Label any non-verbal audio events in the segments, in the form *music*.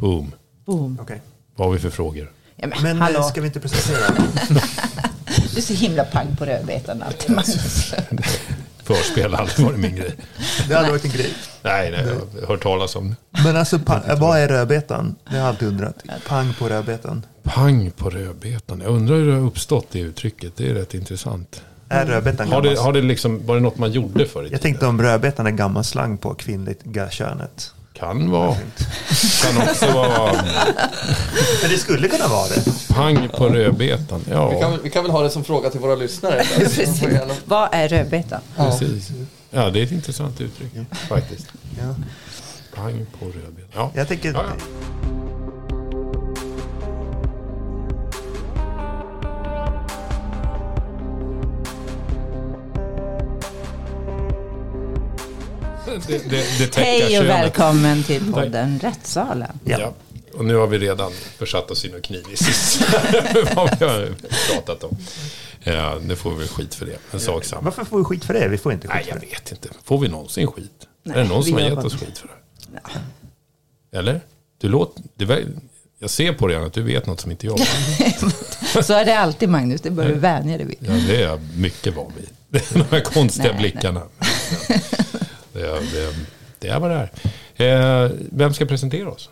Boom. Boom. Okej. Vad har vi för frågor? Ja, men, Men eh, hallå, ska vi inte presentera? *laughs* du är så himla pang på rödbetan alltid. Magnus. *laughs* Förspel har aldrig varit min grej. Det hade varit en grej. Nej, nej, jag har hört talas om det. Men alltså, vad är rödbetan? Det har jag alltid undrat. Pang på rödbetan. Pang på rödbetan. Jag undrar hur det har uppstått det uttrycket. Det är rätt intressant. Är rödbetan Har det, har det liksom, var det något man gjorde förr i Jag tänkte om rödbetan är gammal slang på kvinnliga könet. Kan vara. Kan också vara Men det skulle kunna vara det. pang på rödbetan. Vi, kan, Ja, väl- vi kan väl ha det som fråga till våra lyssnare. *laughs* Precis. Vad är rödbeta? precis. Ja, det är ett intressant uttryck faktiskt. Ja. Pang på rödbetan. Ja. Jag tänker... Ja, ja. Det, det, det Hej och könet. välkommen till podden Rättssalen. Ja. Ja. Och nu har vi redan försatt oss i någon kniv i. *laughs* Vad vi har pratat om. Ja, nu får vi skit för det. En sak samma. Varför får vi skit för det? Vi får inte skit Nej, för jag det. vet inte. Får vi någonsin skit? Nej, är det någon som har gett oss skit för det? Eller? Du låter... Du, jag ser på dig att du vet något som inte jag vet. *laughs* Så är det alltid Magnus, det bör du vänja dig vid. Ja, det är jag mycket van vid. *laughs* De här konstiga Nej, blickarna. Det, är, det, det är vad det är. Eh, vem ska presentera oss?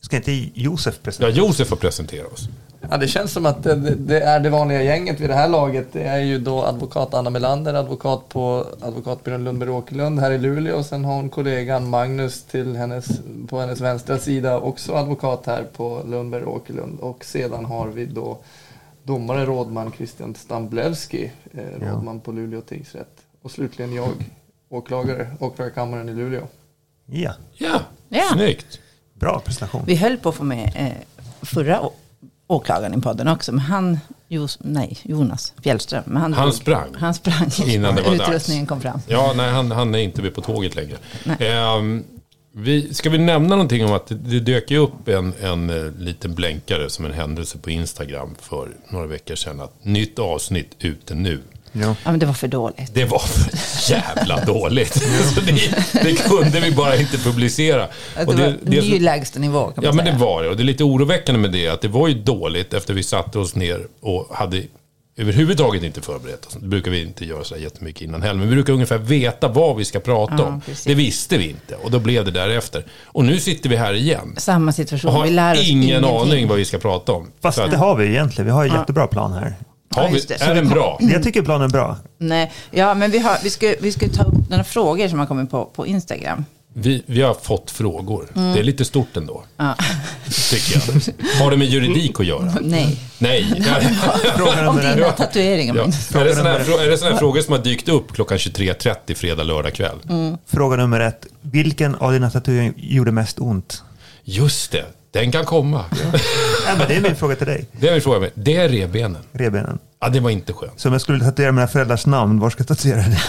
Ska inte Josef Ja, presentera? Josef får presentera oss. Ja, det känns som att det, det är det vanliga gänget vid det här laget. Det är ju då advokat Anna Melander, advokat på advokatbyrån Lundberg Åkerlund här i Luleå. Och sen har hon kollegan Magnus till hennes, på hennes vänstra sida, också advokat här på Lundberg Åkerlund. Och sedan har vi då domare rådman Christian Stamblewski, eh, rådman på Luleå tingsrätt. Och slutligen jag, åklagare, åklagarkammaren i Luleå. Ja, Ja, Ja. snyggt. bra presentation. Vi höll på att få med eh, förra åklagaren i podden också, men han, Jos, nej, Jonas Fjällström. Men han, Han drog- sprang. Han sprang *laughs* Innan det var dags. Utrustningen kom fram. Ja, nej, han, han är inte med på tåget längre. Ehm, vi, ska vi nämna någonting om att det, det dök ju upp en, en eh, liten blänkare som en händelse på Instagram för några veckor sedan. Att nytt avsnitt ute nu. Ja. Ja, men det var för dåligt. Det var för jävla dåligt. *laughs* Det, det kunde vi bara inte publicera. Att Och det, det, var det, ny lägsta nivå kan man Ja men säga. det var det. Och det är lite oroväckande med det. Att det var ju dåligt efter vi satte oss ner och hade överhuvudtaget inte förberett oss. Det brukar vi inte göra så jättemycket innan heller. Men vi brukar ungefär veta vad vi ska prata Ja, om. precis. Det visste vi inte. Och då blev det därefter. Och nu sitter vi här igen. Samma Och situation. har vi lär oss ingen ingenting. aning vad vi ska prata om. Fast att, det har vi egentligen. Vi har en jättebra plan här. Har Ja, vi, det. Är den bra? Jag tycker planen är bra. Nej, ja, men vi, har, vi, ska, vi ska ta upp några frågor som har kommit på, på Instagram. Vi, vi har fått frågor. Det är lite stort ändå. Ja. Tycker jag. Har det med juridik att göra? *laughs* Nej, Nej. *laughs* Om dina tatueringar. Ja. Är det sådana här, är det såna här frågor som har dykt upp klockan 23.30 fredag, lördag kväll? Fråga nummer ett. Vilken av dina tatueringar gjorde mest ont? Just det, den kan komma. Ja, men det är min fråga till dig. Det är min fråga. med. Det är revbenen. Revbenen. Ja, det var inte skönt. Så om jag skulle tatuera mina föräldrars namn, var ska jag tatuera det?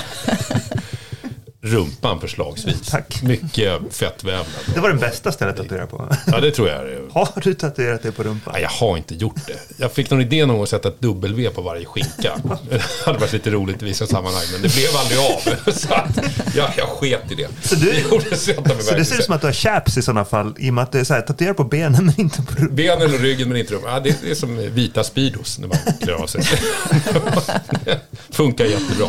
Rumpan förslagsvis. Tack. Mycket fettvävnad. Det var det bästa stället att tatuera på. Ja, det tror jag. Har du tatuerat det på rumpan? Nej, jag har inte gjort det. Jag fick någon idé någon gång att sätta ett W på varje skinka. Det hade varit lite roligt i vissa sammanhang, men det blev aldrig av. *laughs* Så att, ja, jag sket i det. Så du- Det gjorde så Så det ser ut som att du har chaps i sådana fall, i och med att det är så här, tatuera på benen men inte på rumpan. Benen och ryggen men inte rumpan. Ja, det, det är som vita Speedos när man klär av sig. *laughs* *laughs* Funkar jättebra.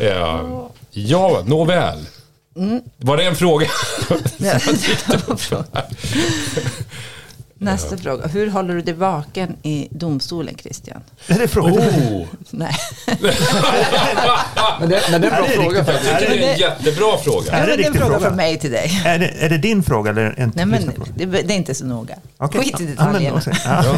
Eh, ja, nåväl. Var det en fråga? Ja. *laughs* Nästa fråga. Hur håller du dig vaken i domstolen, Christian? Är det frågan? Oh, Nej. Men det, men det är en bra Ja, det är fråga riktigt. faktiskt. det är en jättebra fråga. Är det det är en fråga fråga? från mig till dig. Är det, är det din fråga eller en Nej, men det, det är inte så noga. Okej. Skit i Ja, detaljerna. men, ja.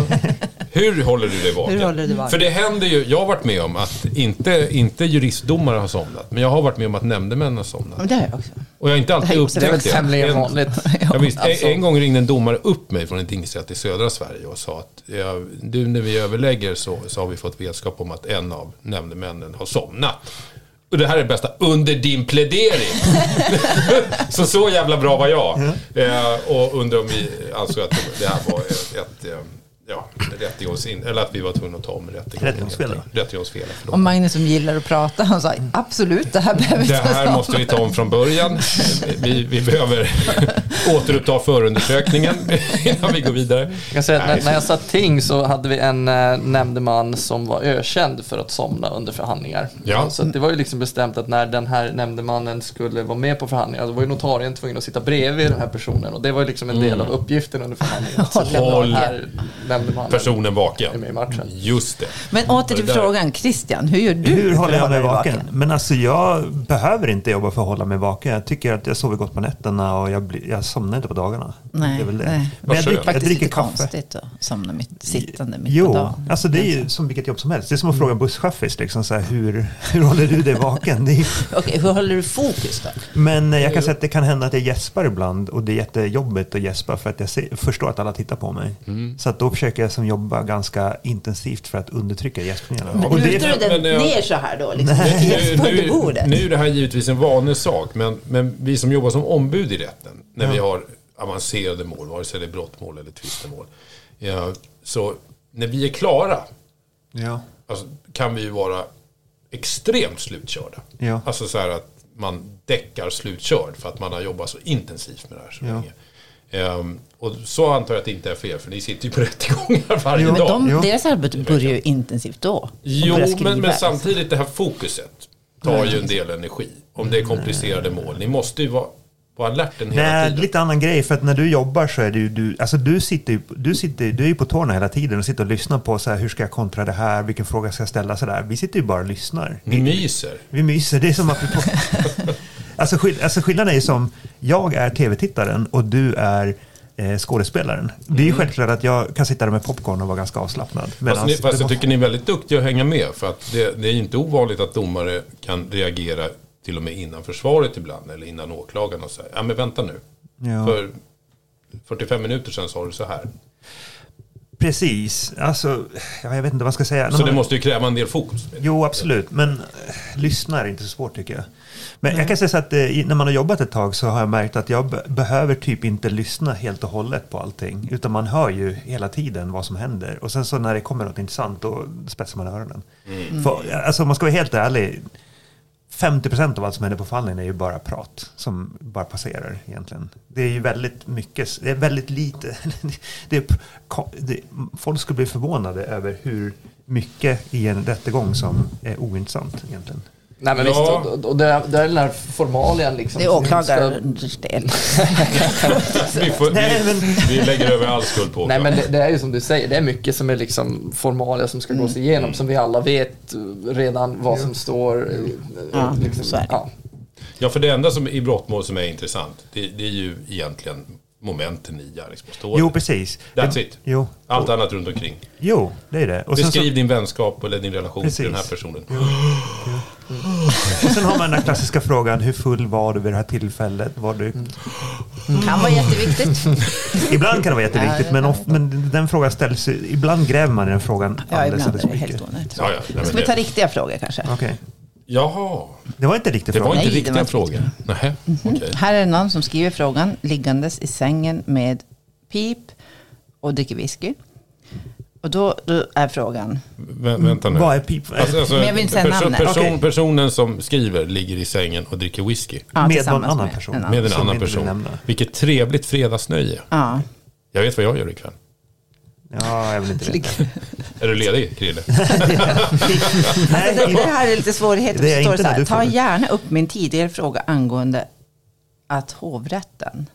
Hur håller du dig vaken? Hur håller du vaken? För det händer ju, jag har varit med om att inte, inte juristdomare har somnat, men jag har varit med om att nämndemän har somnat. Men det har jag också. Och jag har inte alltid Det Så det är väl upptäckt det. tämligen En- vanligt. *laughs* Ja, visst, Alltså- en, en gång ringde en domare upp mig från en tingsrätt i södra Sverige och sa att ja, du, när vi överlägger så, så har vi fått vetskap om att en av nämndemännen har somnat. Och det här är det bästa, under din plädering. *laughs* så så jävla bra var jag. Eh, och undrar om vi ansåg att det här var ett, ett, eh, ja, rättegångsin, eller att vi var tvungna att ta om rättegången. Rättegångsfel. Och Magnus som gillar att prata, han sa absolut, det här behöver vi Det här måste vi ta om från början. *laughs* Vi, vi behöver *laughs* återuppta förundersökningen *laughs* innan vi går vidare. Jag kan säga, när, när jag satt ting så hade vi en eh, nämndeman som var ökänd för att somna under förhandlingar. Ja. Så att det var ju liksom bestämt att när den här nämndemannen skulle vara med på förhandlingar, då var ju notarien tvungen att sitta bredvid den här personen. Och det var ju liksom en del av uppgiften under förhandlingen. Håll Personen är vaken. med i matchen. Just det. Men åter till frågan, Christian, hur gör du Hur håller jag mig dig vaken? Men alltså jag behöver inte jobba för att hålla mig vaken. Jag tycker att jag sover gott på nätterna och jag, blir, jag somnar inte på dagarna. Nej, det är väl det. nej. Men jag, dricker, jag Faktiskt dricker lite kaffe. konstigt att somna mitt, sittande mitt på Jo, dagen. alltså det är ju som vilket jobb som helst. Det är som att fråga en busschaffis, liksom, så här, hur, *laughs* hur håller du dig vaken? Är, *laughs* Okej, hur håller du fokus då? men eh, jag kan säga att det kan hända att jag gäspar ibland och det är jättejobbigt att gäspa för att jag ser, förstår att alla tittar på mig. Mm. Så att då försöker jag som jobba ganska intensivt för att undertrycka gäspningarna. Men lutar du den men jag- ner så här då? Liksom, Nu, Gäspar under nu, bordet? nu är det här givetvis en vanesak, men, men vi som jobbar som ombud i rätten, när vi har avancerade mål, vare sig det är brottmål eller tvistemål, ja, så när vi är klara ja, alltså, kan vi ju vara extremt slutkörda. Ja. Alltså så här att man däckar slutkörd för att man har jobbat så intensivt med det här så Ja. länge. Ehm, och så antar jag att det inte är fel, för ni sitter ju på *laughs* rättegångar varje Men dag. de, Jo. deras arbete börjar ju intensivt då. Jo, men, men samtidigt det här fokuset tar ju en del energi. Om det är komplicerade mål. Ni måste ju vara på alerten hela Nej, tiden. lite annan grej. För att när du jobbar så är det ju du, alltså du sitter ju, du sitter, du är ju på tårna hela tiden och sitter och lyssnar på så här, hur ska jag kontra det här, vilken fråga ska jag ställa så där. Vi sitter ju bara och lyssnar. Ni myser. Vi myser, det är som att vi på... *laughs* alltså, skill, alltså skillnaden är ju som, jag är tv-tittaren och du är eh, skådespelaren. Det är Mm. ju självklart att jag kan sitta där med popcorn och vara ganska avslappnad. Fast, ni, fast jag var- tycker ni är väldigt duktiga att hänga med. För att det, det är inte ovanligt att domare kan reagera till och med innan försvaret ibland. Eller innan åklagaren och säga, ja men vänta nu. Ja. För 45 minuter sedan sa du så här. Precis, alltså, ja, jag vet inte vad jag ska säga. Så man- det måste ju kräva en del fokus. Jo, absolut. Men eh, lyssna är inte så svårt tycker jag. Men jag kan säga så att eh, när man har jobbat ett tag så har jag märkt att jag be- behöver typ inte lyssna helt och hållet på allting. Utan man hör ju hela tiden vad som händer. Och sen så när det kommer något intressant då spetsar man öronen. För, alltså om man ska vara helt ärlig. 50% av allt som händer på fallen är ju bara prat som bara passerar egentligen. Det är ju väldigt mycket, det är väldigt lite. *laughs* Det är, det, folk skulle bli förvånade över hur mycket i en rättegång som är ointressant egentligen. Nej men Ja. visst, och, och det, är, det är den här formalian liksom. Det är åklagarens del. Vi, får, vi, vi lägger över all skuld på Nej men det, det är ju som du säger, det är mycket som är liksom formalia som ska gås Mm. igenom. Som vi alla vet eh, redan vad som står. eh, Ja, liksom, så är det. ja. Ja, för det enda som i brottmål som är intressant, det, det är ju egentligen momenten i gärningspåståendet. Jo, precis. That's it. Jo, Allt annat runt omkring. jo det är det. Och sen, så, Beskriv din vänskap eller din relation till den här Precis. Och sen har man den klassiska frågan, hur full var du vid det här tillfället? Var du, Kan vara jätteviktigt. *laughs* Ibland kan det vara jätteviktigt, Ja, men, of, men den frågan ställs Ibland gräver man i den frågan Ja, alldeles, ibland är alldeles det mycket. Ja, ja, Ska vi ta riktiga frågor kanske? Okej. jaha, Det var inte en riktig det var inte riktiga frågor. Nähä, okej. Här är någon som skriver frågan liggandes i sängen med pip och dricker whisky. Och då, då är frågan, Vä- Vänta nu. Vad är pip? Alltså, alltså, Men jag vill inte säga person, namnet. person, Okej. Personen som skriver ligger i sängen och dricker whisky. ja, Med tillsammans annan med person. en Med en Som annan person. Vilket trevligt fredagsnöje. Ja, Jag vet vad jag gör ikväll. Ja, jag vill inte veta. Är du ledig, Krille? *laughs* Nej, det, det här är lite svårigheter. Det är inte så här, ta gärna upp min tidigare fråga angående att hovrätten,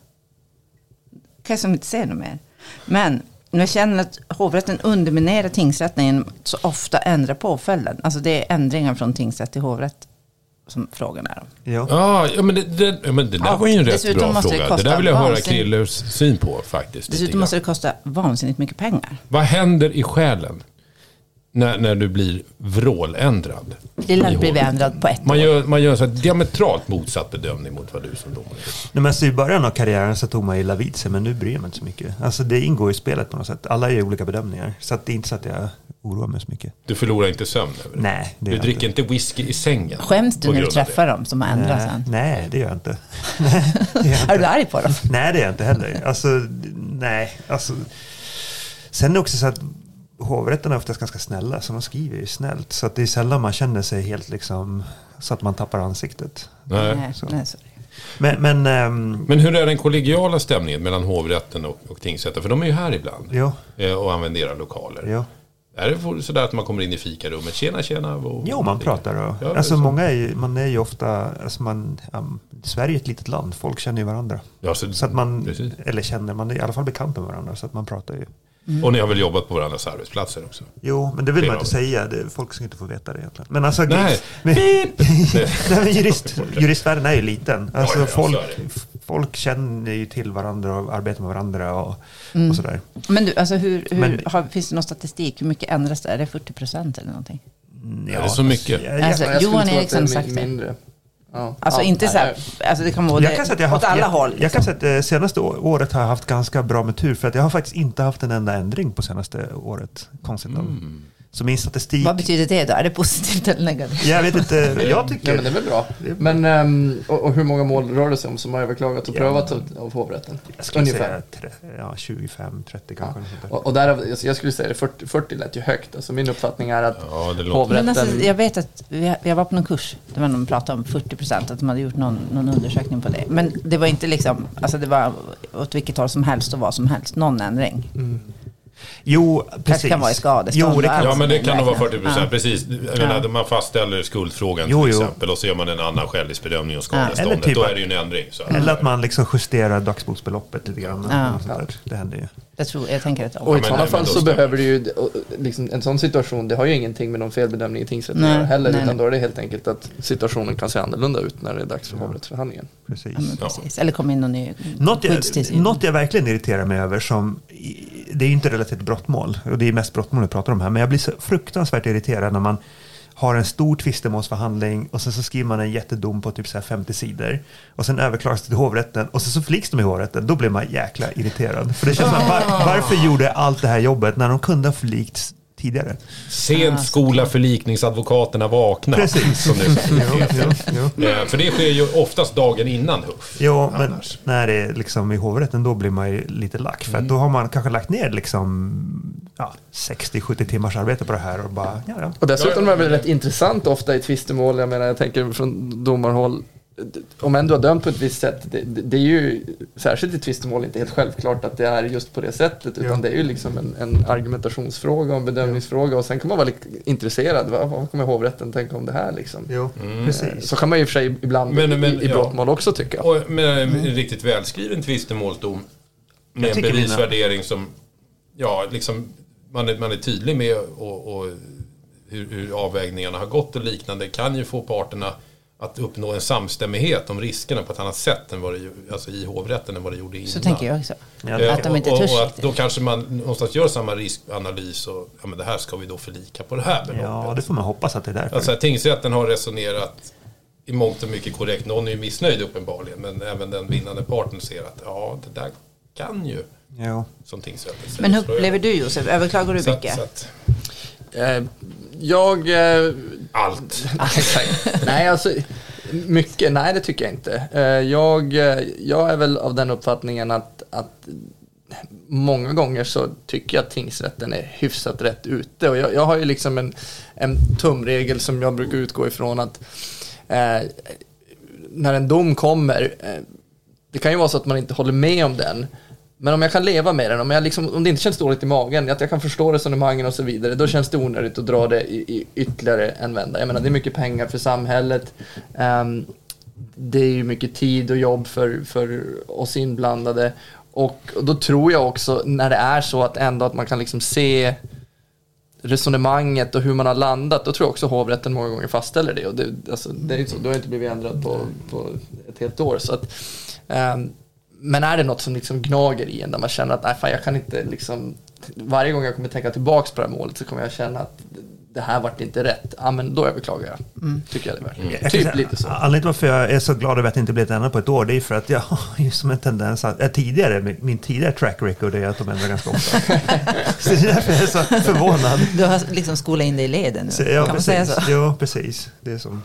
kan jag som inte säga något mer. Men jag känner att hovrätten underminerar tingsrätten genom att så ofta ändra påföljden. Alltså det är ändringar från tingsrätt till hovrätt som frågan är. ja. Ja, ja men det, det, men det där Ja, var ju en rätt bra fråga. Det där vill jag höra. Krilles syn på faktiskt. Dessutom måste det kosta vansinnigt mycket pengar. Vad händer i själen när, när du blir vråländrad? Det lär bli ändrad på ett Man år. gör, man gör så här diametralt motsatt bedömning mot vad du som domare gör. Nej, men så I början av karriären så tog man illa vid sig, men nu bryr jag mig inte så mycket. Alltså det ingår i spelet på något sätt. Alla gör olika bedömningar. Så att det är inte så att jag oroar mig så mycket. Du förlorar inte sömn över det. Nej, det Du dricker inte whisky i sängen. Skäms du när du träffar dem som har ändrat Nej, sen? nej, det gör jag inte. *laughs* *laughs* Nej, det gör jag Är inte. du arg på dem? Nej, det är jag inte heller. Alltså, nej, alltså. Sen är det också så att hovrätterna är oftast ganska snälla, så de skriver ju snällt. Så att det är sällan man känner sig helt liksom, så att man tappar ansiktet. Nej. Så. nej, så. Men, men ehm, Men hur är den kollegiala stämningen mellan hovrätten och, och tingsrätten? För de är ju här ibland jo, eh, och använder era lokaler. jo. Är det sådär att man kommer in i fikarummet? Tjena, tjena. Och, Jo, man pratar och, Ja, alltså så. många är ju, man är ju ofta, alltså man, um, Sverige är ett litet land, folk känner ju varandra. Ja, så, Så att man, Precis. eller känner, man är i alla fall bekant med varandra, så att man pratar ju. Och ni har väl jobbat på varandras arbetsplatser också? Jo, men det vill Det man har inte vi. säga, det, folk ska inte få veta det egentligen. Men alltså, Nej. men, *laughs* nej, men *laughs* jurist, juristvärlden är ju liten. Alltså Ja, ja, folk, är folk känner ju till varandra och arbetar med varandra och, och sådär. Men du, alltså hur, hur, Men- har, finns det någon statistik? Hur mycket ändras det? Är det 40 procent eller någonting? Är det så mycket? Jag, Alltså, jag, Johan Eriksson är sagt det. mindre. Ja. Alltså Ja, inte så här, alltså det kan vara jag kan säga att jag åt haft, alla jag, håll. jag liksom. kan säga att det senaste året har jag haft ganska bra med tur för att jag har faktiskt inte haft en enda ändring på senaste året. Konstigt. Mm. Så min statistik... Vad betyder det då? Är det positivt eller negativt? Jag vet inte, jag Nej, tycker... men det är väl bra. Men, ehm, och, och hur många mål rör det sig om som har överklagats och Ja. prövats av, hovrätten? Jag skulle Ungefär. säga tre, ja, 25, 30 kanske. där. Och, och där, alltså, jag skulle säga det, 40, 40 lät ju högt. Alltså min uppfattning är att Ja, det låter... hovrätten... Men alltså, jag vet att vi- jag var på någon kurs där man pratade om 40 procent, att de hade gjort någon, någon undersökning på det. Men det var inte liksom, alltså det var åt vilket håll som helst och vad som helst, någon ändring. Jo, precis. kan vara i skadestånd Jo, det kan. Ja, men det kan nog vara 40 procent. Ja. Precis. Jag menar, man fastställer skuldfrågan Jo, till jo. exempel och så gör man en annan skälighetsbedömning av Eller skadeståndet. typ Då är det ju en ändring. Så. Eller att man liksom justerar dagsbotsbeloppet lite grann. Ja. Det händer ju. Jag, tror, jag tänker att... Och i sådana fall så behöver det ju, liksom, en sån situation, det har ju ingenting med någon felbedömning i tingsrätten att Nej, göra heller, nej, utan nej. då är det helt enkelt att situationen kan se annorlunda ut när det är dags för hovrättsförhandlingen. Precis. Ja, precis. Eller kom in någon ny Något jag, något jag verkligen irriterar mig över som, det är ju inte relaterat till brottmål, och det är mest brottmål vi pratar om här, men jag blir så fruktansvärt irriterad när man har en stor tvistemålsförhandling och sen så skriver man en jättedom på typ så här 50 sidor och sen överklagas det till hovrätten och sen så fliks de i hovrätten. Då blir man jäkla irriterad. För det känns som var, varför gjorde allt det här jobbet när de kunde ha förlikts tidigare? Sent skola förlikningsadvokaterna vakna. Precis. Som det Jo, jo, jo. Eh, För det sker ju oftast dagen innan huff. Jo, men Annars. när det är liksom i hovrätten då blir man ju lite lack. För att då har man kanske lagt ner liksom ja, 60-70 timmars arbete på det här och bara, ja, ja. Och dessutom Ja, är det väl rätt intressant ofta i tvistemål, jag menar jag tänker från domarhåll, om ändå har dömt på ett visst sätt, det, det, det är ju särskilt i tvistemål inte helt självklart att det är just på det sättet, utan Ja. det är ju liksom en, en argumentationsfråga och en bedömningsfråga och sen kan man vara lite intresserad, vad, vad kommer hovrätten tänka om det här liksom? Jo, Mm. precis. Så kan man ju för sig ibland Men- men, i, i ja. brottmål också tycka. Och med en riktigt välskriven tvistemålsdom med en bevisvärdering som, ja, liksom, man är, man är tydlig med och, och hur, hur avvägningarna har gått och liknande kan ju få parterna att uppnå en samstämmighet om riskerna på ett annat sätt än vad det, alltså i hovrätten än vad det gjorde innan. Så tänker jag också. Ja, Att de inte och, törs och, och att då kanske man någonstans gör samma riskanalys och ja, men det här ska vi då förlika på det här beloppet. Ja, det får man hoppas att det är därför. Alltså, tingsrätten har resonerat i mångt och mycket korrekt. Någon är ju missnöjd uppenbarligen, men även den vinnande parten ser att ja, det där kan ju, jo. som tingsrätten säger. Men hur upplever du Josef? Överklagar du Så att- mycket? så att- jag... Eh, Allt. *laughs* Nej, alltså mycket, nej det tycker jag inte. Eh, Jag, eh, jag är väl av den uppfattningen att, att många gånger så tycker jag att tingsrätten är hyfsat rätt ute. Och jag, jag har ju liksom en, en tumregel som jag brukar utgå ifrån att eh, när en dom kommer, eh, det kan ju vara så att man inte håller med om den, men om jag kan leva med den, om, jag liksom, om det inte känns dåligt i magen, att jag kan förstå resonemangen och så vidare, då känns det onödigt att dra det i, i ytterligare en vända. Jag menar, det är mycket pengar för samhället. Um, det är ju mycket tid och jobb för, för oss inblandade. Och, och då tror jag också, när det är så att ändå att man kan liksom se resonemanget och hur man har landat, då tror jag också hovrätten många gånger fastställer det. Och det, alltså, det är ju så, då har det inte blivit ändrat på, på ett helt år. Så att, um, men är det något som liksom gnager i en, där man känner att nej, fan, jag kan inte liksom, varje gång jag kommer tänka tillbaks på det här målet så kommer jag känna att det här vart inte rätt, ja men då överklagar jag. Tycker jag det. Jag kan Typ lite så. Anledningen till varför jag är så glad över att det inte blivit ändrat på ett år, det är för att jag *laughs* har ju som en tendens att, äh, tidigare, min- tidigare track record är att de ändrar ganska ofta. *laughs* så det är därför jag är så förvånad. Du har liksom skolat in dig i leden nu. Så, ja, kan man säga precis. så? Jo, precis. Det är som,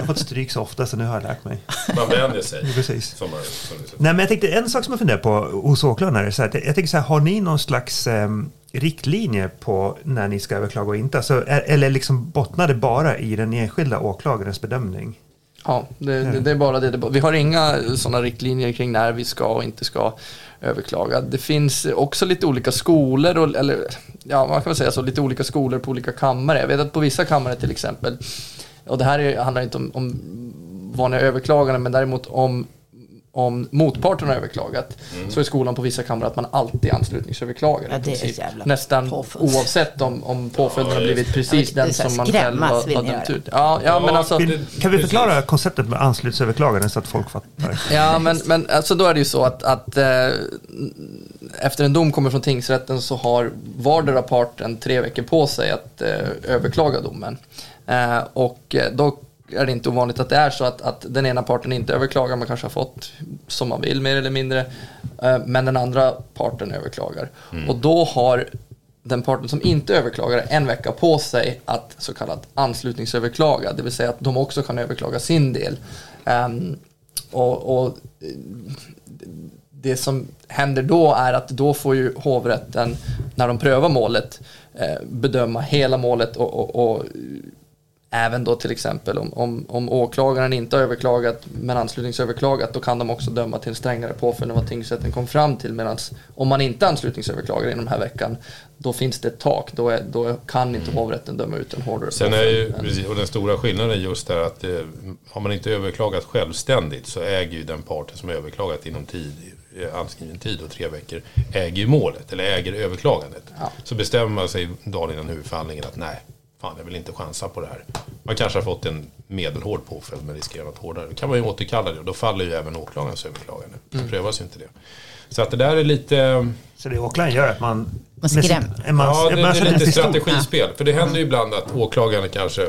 jag har fått stryk så ofta så nu har jag lärt mig. Man vänjer sig. Precis. Som man, som Nej, men jag tänkte en sak som jag funderar på hos åklagaren är så här, att jag, tänker så här, har ni någon slags, ehm, riktlinjer på när ni ska överklaga och inte? Alltså, är, eller liksom bottnar det bara i den enskilda åklagarens bedömning? Ja, det, det, det är bara det. Vi har inga sådana riktlinjer kring när vi ska och inte ska överklaga. Det finns också lite olika skolor, och, eller ja, man kan väl säga så, lite olika skolor på olika kammare. Jag vet att på vissa kammare till exempel, och det här är, handlar inte om, om vanliga överklaganden, men däremot om om motparten har överklagat mm. så är skolan på vissa kammare att man alltid anslutningsöverklagar. Ja, det är jävla Nästan påföljd. oavsett om, om påföljden har blivit precis den som man själv har, har dömt ut. Ja, ja, men alltså, kan vi förklara konceptet med anslutningsöverklagande så att folk fattar? Ja, men, men alltså, då är det ju så att, att eh, efter en dom kommer från tingsrätten så har vardera parten tre veckor på sig att eh, överklaga domen. Eh, och eh, då är det inte ovanligt att det är så att, att den ena parten inte överklagar, man kanske har fått som man vill mer eller mindre, eh, men den andra parten överklagar. Mm. Och då har den parten som inte överklagar en vecka på sig att så kallat anslutningsöverklaga, det vill säga att de också kan överklaga sin del. Um, och, och, det som händer då är att då får ju hovrätten, när de prövar målet, bedöma hela målet och, och, och Även då till exempel om, om, om åklagaren inte har överklagat men anslutningsöverklagat då kan de också döma till en strängare påföljd än vad tingsrätten kom fram till. Medan om man inte anslutningsöverklagar inom den här veckan då finns det ett tak. Då, är, då kan inte hovrätten döma ut en hårdare Sen är ju, och den stora skillnaden är just där att eh, har man inte överklagat självständigt så äger ju den parten som överklagat inom tid anskriven tid och tre veckor äger målet eller äger överklagandet. Ja. Så bestämmer man sig dagen innan huvudförhandlingen att nej, fan jag vill inte chansa på det här. Man kanske har fått en medelhård påföljd men riskerar något hårdare. Då kan man ju återkalla det och då faller ju även åklagarens överklagande. Då mm. prövas ju inte det. Så att det där är lite... Så det åklagaren gör att man... Man skrämmer? Ja, det, det är lite strategispel. För det händer ju ibland att åklagaren kanske...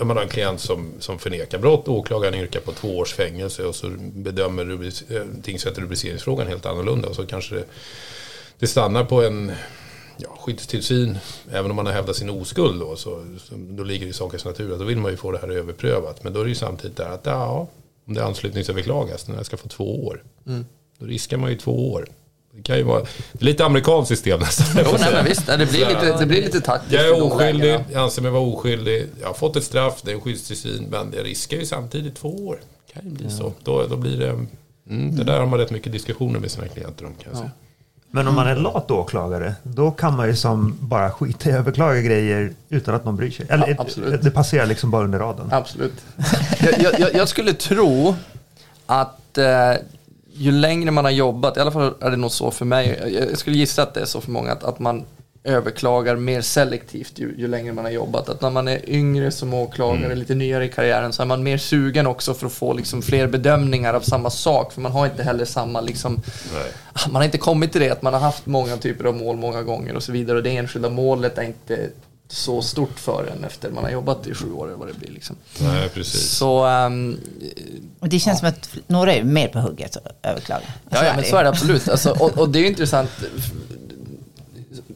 Om man har en klient som, som förnekar brott, åklagaren yrkar på två års fängelse och så bedömer rubric, eh, tingsrätten rubriceringsfrågan helt annorlunda. Och så kanske det, det stannar på en ja, skyddstillsyn, även om man har hävdat sin oskuld då, så, då ligger det i sakens natur att då vill man ju få det här överprövat. Men då är det ju samtidigt där att ja, om det anslutningsöverklagas, den här ska få två år. Mm. Då riskar man ju två år. Det kan ju vara lite amerikanskt system nästan. Jo, nej, men visst. Det blir lite, det blir lite taktiskt. Jag är oskyldig, jag anser mig vara oskyldig. Jag har fått ett straff, det är en skyddstillsyn, men jag riskar ju samtidigt två år. Det kan ju bli ja. så. Då, då blir det... Mm, det där har man rätt mycket diskussioner med sina klienter om kan jag ja. Men om man är lat åklagare, då kan man ju som bara skita i överklaga grejer utan att någon bryr sig. Eller ja, det passerar liksom bara under raden. Absolut. jag, jag, jag skulle tro att eh, ju längre man har jobbat, i alla fall är det nog så för mig, jag skulle gissa att det är så för många, att, att man överklagar mer selektivt ju, ju längre man har jobbat. Att när man är yngre som åklagare, mm. lite nyare i karriären, så är man mer sugen också för att få liksom fler bedömningar av samma sak. För man har inte heller samma, liksom, *laughs* man har inte kommit till det att man har haft många typer av mål många gånger och så vidare. Och det enskilda målet är inte så stort för en efter man har jobbat i sju år eller vad det blir. Liksom. Nej, precis. Så, um, och det känns ja. som att några är mer på hugget att överklaga. Alltså, ja, ja, men så är det absolut. Alltså, och, och, det är intressant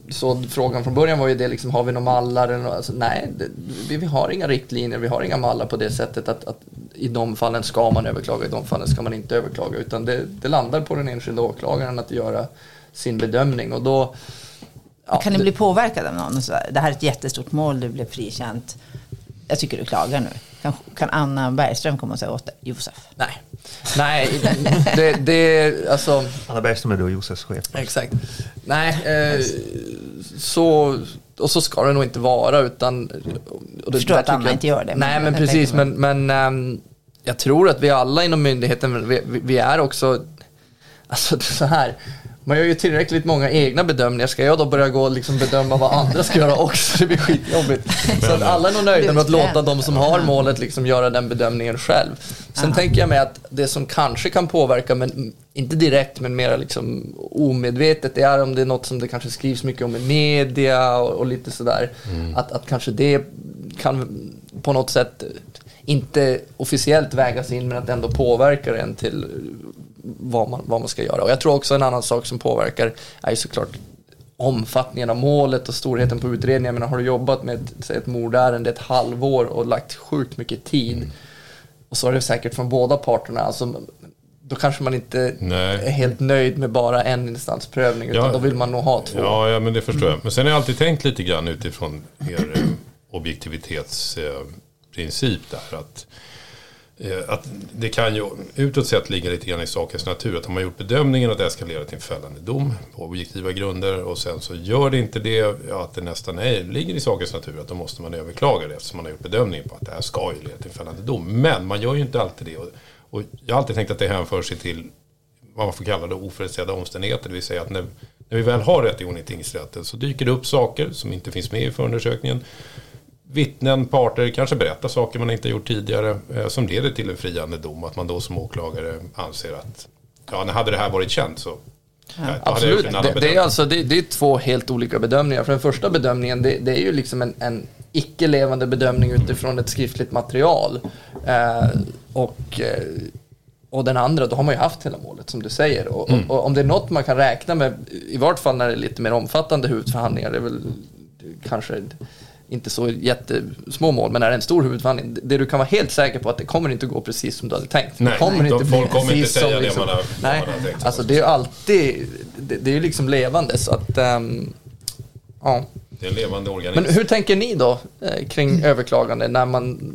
så frågan från början var ju det, liksom, har vi några mallar? Eller något? Alltså, nej, det, vi, vi, har inga riktlinjer, vi har inga mallar på det sättet att, att, i de fallen ska man överklaga, i de fallen ska man inte överklaga. Utan det, det landar på den enskilda åklagaren att göra sin bedömning. Och då, ja, kan ni bli påverkade av någon? Det här är ett jättestort mål, du blev frikänt. Jag tycker du klagar nu. Kan, kan Anna Bergström komma och säga åt dig, Josef? Nej. Nej, det, det alltså... Anna Bergström är då Josefs chef. Exakt. Nej, eh, så, och så ska det nog inte vara utan... Och det, Förstår att Anna jag, inte gör det. Nej, men, men precis. Men, men um, jag tror att vi alla inom myndigheten, vi, vi är också... Alltså så här, man gör ju tillräckligt många egna bedömningar. Ska jag då börja gå och liksom bedöma vad andra ska göra också? Det blir skitjobbigt. Så att alla är nog nöjda med att låta de som har målet liksom göra den bedömningen själv. Sen Aha. tänker jag mig att det som kanske kan påverka, men inte direkt, men mer liksom omedvetet, det är om det är något som det kanske skrivs mycket om i media och, och lite sådär. Mm. Att, att kanske det kan på något sätt inte officiellt vägas in men att ändå påverkar en till vad man, vad man ska göra. Och jag tror också en annan sak som påverkar är såklart omfattningen av målet och storheten på utredningen. Men har du jobbat med ett, ett mordärende ett halvår och lagt sjukt mycket tid mm. och så är det säkert från båda parterna. Alltså, då kanske man inte Nej. är helt nöjd med bara en instansprövning, utan Ja. då vill man nog ha två. Ja, ja, men det förstår jag. Men sen har jag alltid tänkt lite grann utifrån er eh, objektivitetsprincip där. Att, eh, Eh, att det kan ju utåt sett ligga lite grann i sakens natur. Att har man gjort bedömningen att det här ska leda till en fällande dom på objektiva grunder och sen så gör det inte det, ja, att det nästan är, ligger i sakens natur att då måste man överklaga det eftersom man har gjort bedömningen på att det här ska ju leda till en fällande dom. Men man gör ju inte alltid det. Och, och jag har alltid tänkt att det hänför sig till vad man får kalla det oförutsedda omständigheter. Det vill säga att när, när vi väl har rättegång i tingsrätten så dyker det upp saker som inte finns med i förundersökningen. Vittnen, parter kanske berättar saker man inte gjort tidigare eh, som leder till en friande dom. Att man då som åklagare anser att ja, när hade det här varit känt så ja, Absolut. Det, det, är alltså, det, det är två helt olika bedömningar. För den första bedömningen, det, det är ju liksom en, en icke-levande bedömning utifrån ett skriftligt material. Eh, och, eh, och den andra, då har man ju haft hela målet som du säger. Och, Mm. och, och om det är något man kan räkna med, i vart fall när det är lite mer omfattande huvudförhandlingar, det är väl kanske inte så jättesmå mål, men är en stor huvudförhandling, det du kan vara helt säker på att det kommer inte gå precis som du hade tänkt. Nej, det kommer de- inte folk bli kommer inte precis säga som det liksom- man har- Nej, man har tänkt. alltså det är ju alltid, det, det är ju liksom levande så att, ehm, ja. Det är en levande organism. Men hur tänker ni då eh, kring överklagande när man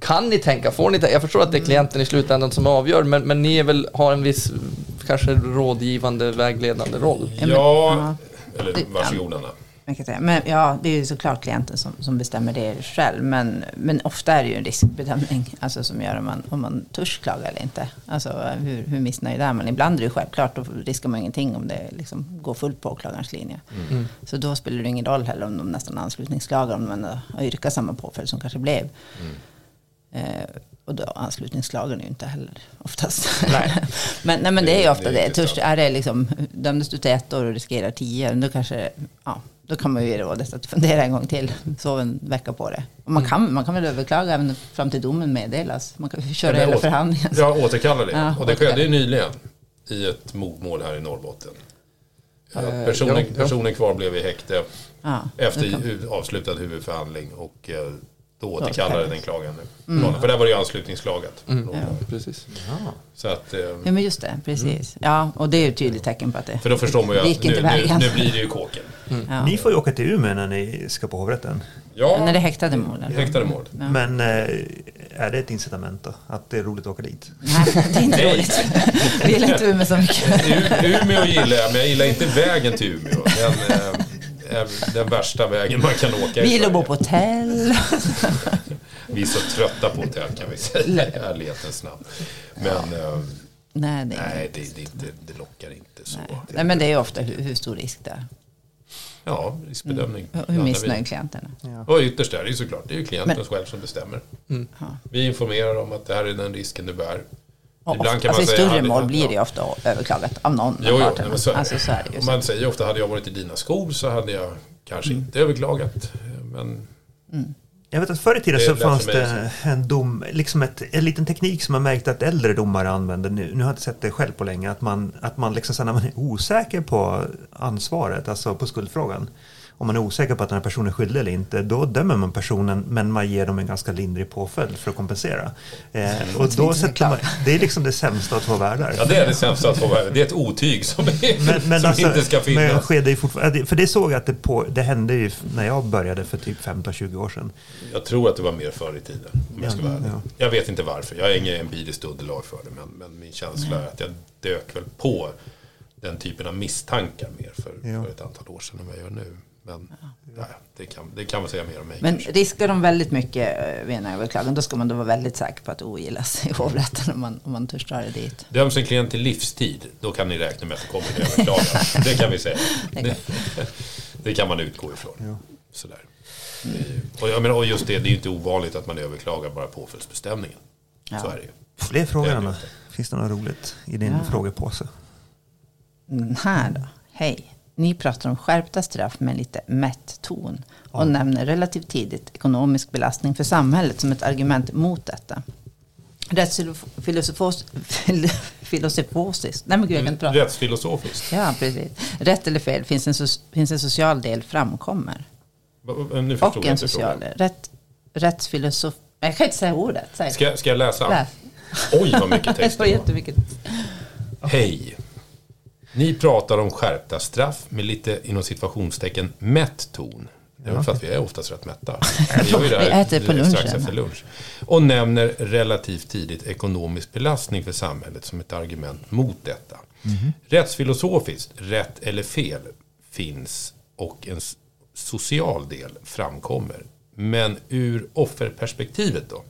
kan ni tänka, får ni tänka? Jag förstår att det är klienten i slutändan som avgör, men, men ni är väl, har en viss kanske rådgivande, vägledande roll? Ja, eller varsågod Anna. Man kan säga. Men ja, det är ju såklart klienten som, som bestämmer det själv. Men, men ofta är det ju en riskbedömning alltså, som gör om man, om man törs klaga eller inte. Alltså hur, hur missnöjd är man? Ibland är det ju självklart, då riskar man ingenting om det liksom går fullt på åklagarens linje. Mm. Så då spelar det ingen roll heller om de nästan anslutningsklagar, om man har yrkat samma påföljd som kanske blev. Mm. Eh, och då anslutningsklagar ju inte heller oftast. Nej. *laughs* men, nej, men det är ju ofta Det är det. Törs, är det liksom, dömdes du till ett år och riskerar tio, då kanske, ja, då kan man ju ge rådet att fundera en gång till. Sov en vecka på det. Och man, kan, man kan väl överklaga även fram till domen meddelas. Man kan köra hela förhandlingen. Ja, återkalla det. Ja, och det skedde ju nyligen i ett mordmål här i Norrbotten. Eh, Personen, personen kvar blev i häkte Ja, efter avslutad huvudförhandling och eh, då återkallade den klagande. planen. För där var det ju anslutningsklagat. Ja, precis. Så att, eh, Ja, men just det, precis. Ja, och det är ju ett tydligt tecken på att det för då förstår man ju att nu, nu, nu blir det ju kåken. Ja. Ni får ju åka till Umeå när ni ska på hovrätten. Ja, När det är häktade mål? eller? häktade mål. Ja. Men eh, är det ett incitament då? Att det är roligt att åka dit? Nej, det är inte Nej. roligt. Jag gillar inte Umeå så mycket. *laughs* U- Umeå gillar jag, men jag gillar inte vägen till Umeå. Den eh, är den värsta vägen man kan åka i Vi gillar att bo på hotell. Vi är så trötta på hotell kan vi säga i ärlighetens namn. Men eh, Nej, det nej, det, det, inte, det lockar inte så. Nej. Nej, men det är ofta hur, hur stor risk det är. Ja, riskbedömning. Och hur missnöjd klienten är. Och ytterst är det ju såklart, det är ju klienten själv som bestämmer. Ja. Vi informerar om att det här är den risken du bär. Ibland man alltså I säga, större hade- mål blir ja. det ofta överklagat av någon Jo, jo, men så det. Alltså så är det ju. Man säger ofta, hade jag varit i dina skor så hade jag kanske inte överklagat. Men Jag vet att förr i tiden så fanns det en dom, liksom ett, en liten teknik som man märkt att äldre domare använder nu. Nu har jag inte sett det själv på länge. Att man, att man liksom så när man är osäker på ansvaret, alltså på skuldfrågan. Om man är osäker på att den här personen är skyldig eller inte, då dömer man personen men man ger dem en ganska lindrig påföljd för att kompensera. Eh, och då sätter man, det är liksom det sämsta av två världar. ja, det är det sämsta att få vara. Det är ett otyg som, är, Men, men som alltså, inte ska men finnas. ju fortfarande, för det såg jag att det, på, det hände ju när jag började för typ 15-20 år sedan. Jag tror att det var mer förr i tiden. Om jag ska vara. Ja. Jag vet inte varför. Jag har inget empiriskt underlag för det. Men, men min känsla är att jag dök väl på den typen av misstankar mer för, Ja. för ett antal år sedan än vad jag gör nu. Men nej, det, kan, det kan man säga mer om mig Men kanske. riskar de väldigt mycket eh, vid en överklagan, då ska man då vara väldigt säker på att ogillas i hovrätten om man, om man törs dra det dit. Döms en klient till livstid, då kan ni räkna med att det kommer en överklagan. *laughs* det kan vi säga. Det, *laughs* det kan man utgå ifrån. Sådär. Det är ju- Och, jag menar, och just det, det är ju inte ovanligt att man överklagar bara påföljdsbestämningen. Så Ja. är det ju. Fler frågor Anna. inte. Finns det något roligt i din Ja. frågepåse? Den här då. Hej. Ni pratar om skärpta straff med lite mätt ton. Och nämner relativt tidigt ekonomisk belastning för samhället som ett argument mot detta. Rättsfilosofiskt. Nej men gud jag kan inte prata. Rättsfilosofiskt. Ja precis. Rätt eller fel finns en, so- finns en social del framkommer. Och en social del. Rätt, rättsfilosof... Jag kan inte säga ordet. Säg. Ska, ska jag läsa? Läs. Oj, vad mycket text *laughs* det var. jättemycket. Hej! Ni pratar om skärpta straff med lite inom situationstecken mätt ton. Det är för att vi är oftast rätt mätta. *laughs* Vi, gör ju det här Vi äter på lunchen. Strax efter lunch. Och nämner relativt tidigt ekonomisk belastning för samhället som ett argument mot detta. Rättsfilosofiskt, rätt eller fel, finns och en social del framkommer. Men ur offerperspektivet då?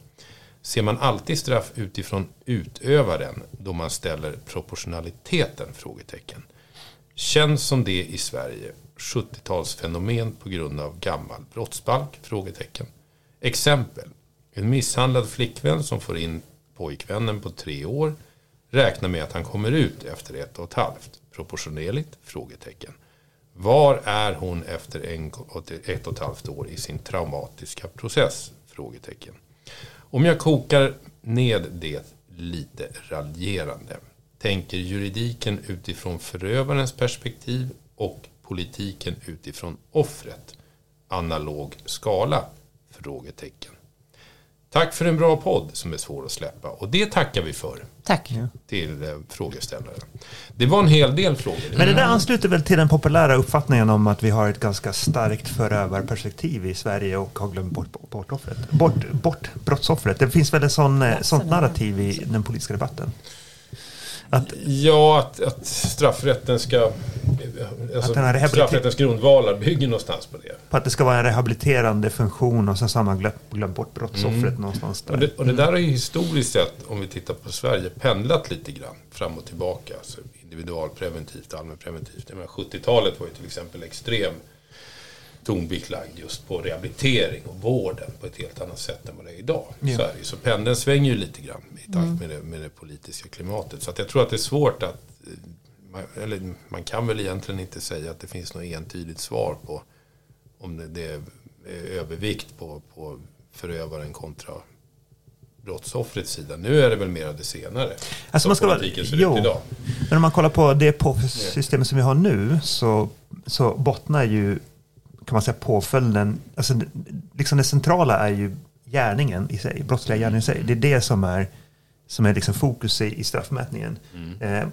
Ser man alltid straff utifrån utövaren då man ställer proportionaliteten? Frågetecken. Känns som det i Sverige 70-talsfenomen på grund av gammal brottsbalk? Frågetecken. Exempel. En misshandlad flickvän som får in pojkvännen på tre år räknar med att han kommer ut efter ett och ett halvt. Proportionerligt? Frågetecken. Var är hon efter en, ett och ett halvt år i sin traumatiska process? Frågetecken. Om jag kokar ned det lite raljerande. Tänker juridiken utifrån förövarens perspektiv och politiken utifrån offret. Analog skala? Frågetecken. Tack för en bra podd som är svår att släppa. Och det tackar vi för Tack. till eh, frågeställaren. Det var en hel del frågor. Men det där ansluter väl till den populära uppfattningen om att vi har ett ganska starkt förövarperspektiv i Sverige och har glömt bort bortoffret. Bort, bort brottsoffret. Det finns väl ett sån, eh, sånt narrativ i den politiska debatten. Att, Ja, att, att straffrätten ska... Alltså, Att den här straffrättens grundvalar bygger någonstans på det. på att det ska vara en rehabiliterande funktion och sen så har man glömt, glömt bort brottsoffret någonstans där. Och det, och det där har ju historiskt sett, om vi tittar på Sverige, pendlat lite grann fram och tillbaka. Alltså individualpreventivt, allmänpreventivt. Jag menar, 70-talet var ju till exempel extrem tonvikt lagd just på rehabilitering och vården på ett helt annat sätt än vad det är idag i Ja. Sverige. Så pendeln svänger ju lite grann i takt med det, med det politiska klimatet. Så jag tror att det är svårt att... eh, Eller man kan väl egentligen inte säga att det finns något entydigt svar på om det, det är övervikt på, på förövaren kontra brottsoffrets sida. Nu är det väl mer det senare. Alltså man ska politiken ser jo, ut idag. men om man kollar på det påföljdssystemet som vi har nu så, så bottnar ju kan man säga påföljden, alltså liksom det centrala är ju gärningen i sig, brottsliga gärningen i sig. Det är det som är, som är liksom fokus i, i straffmätningen. Eh,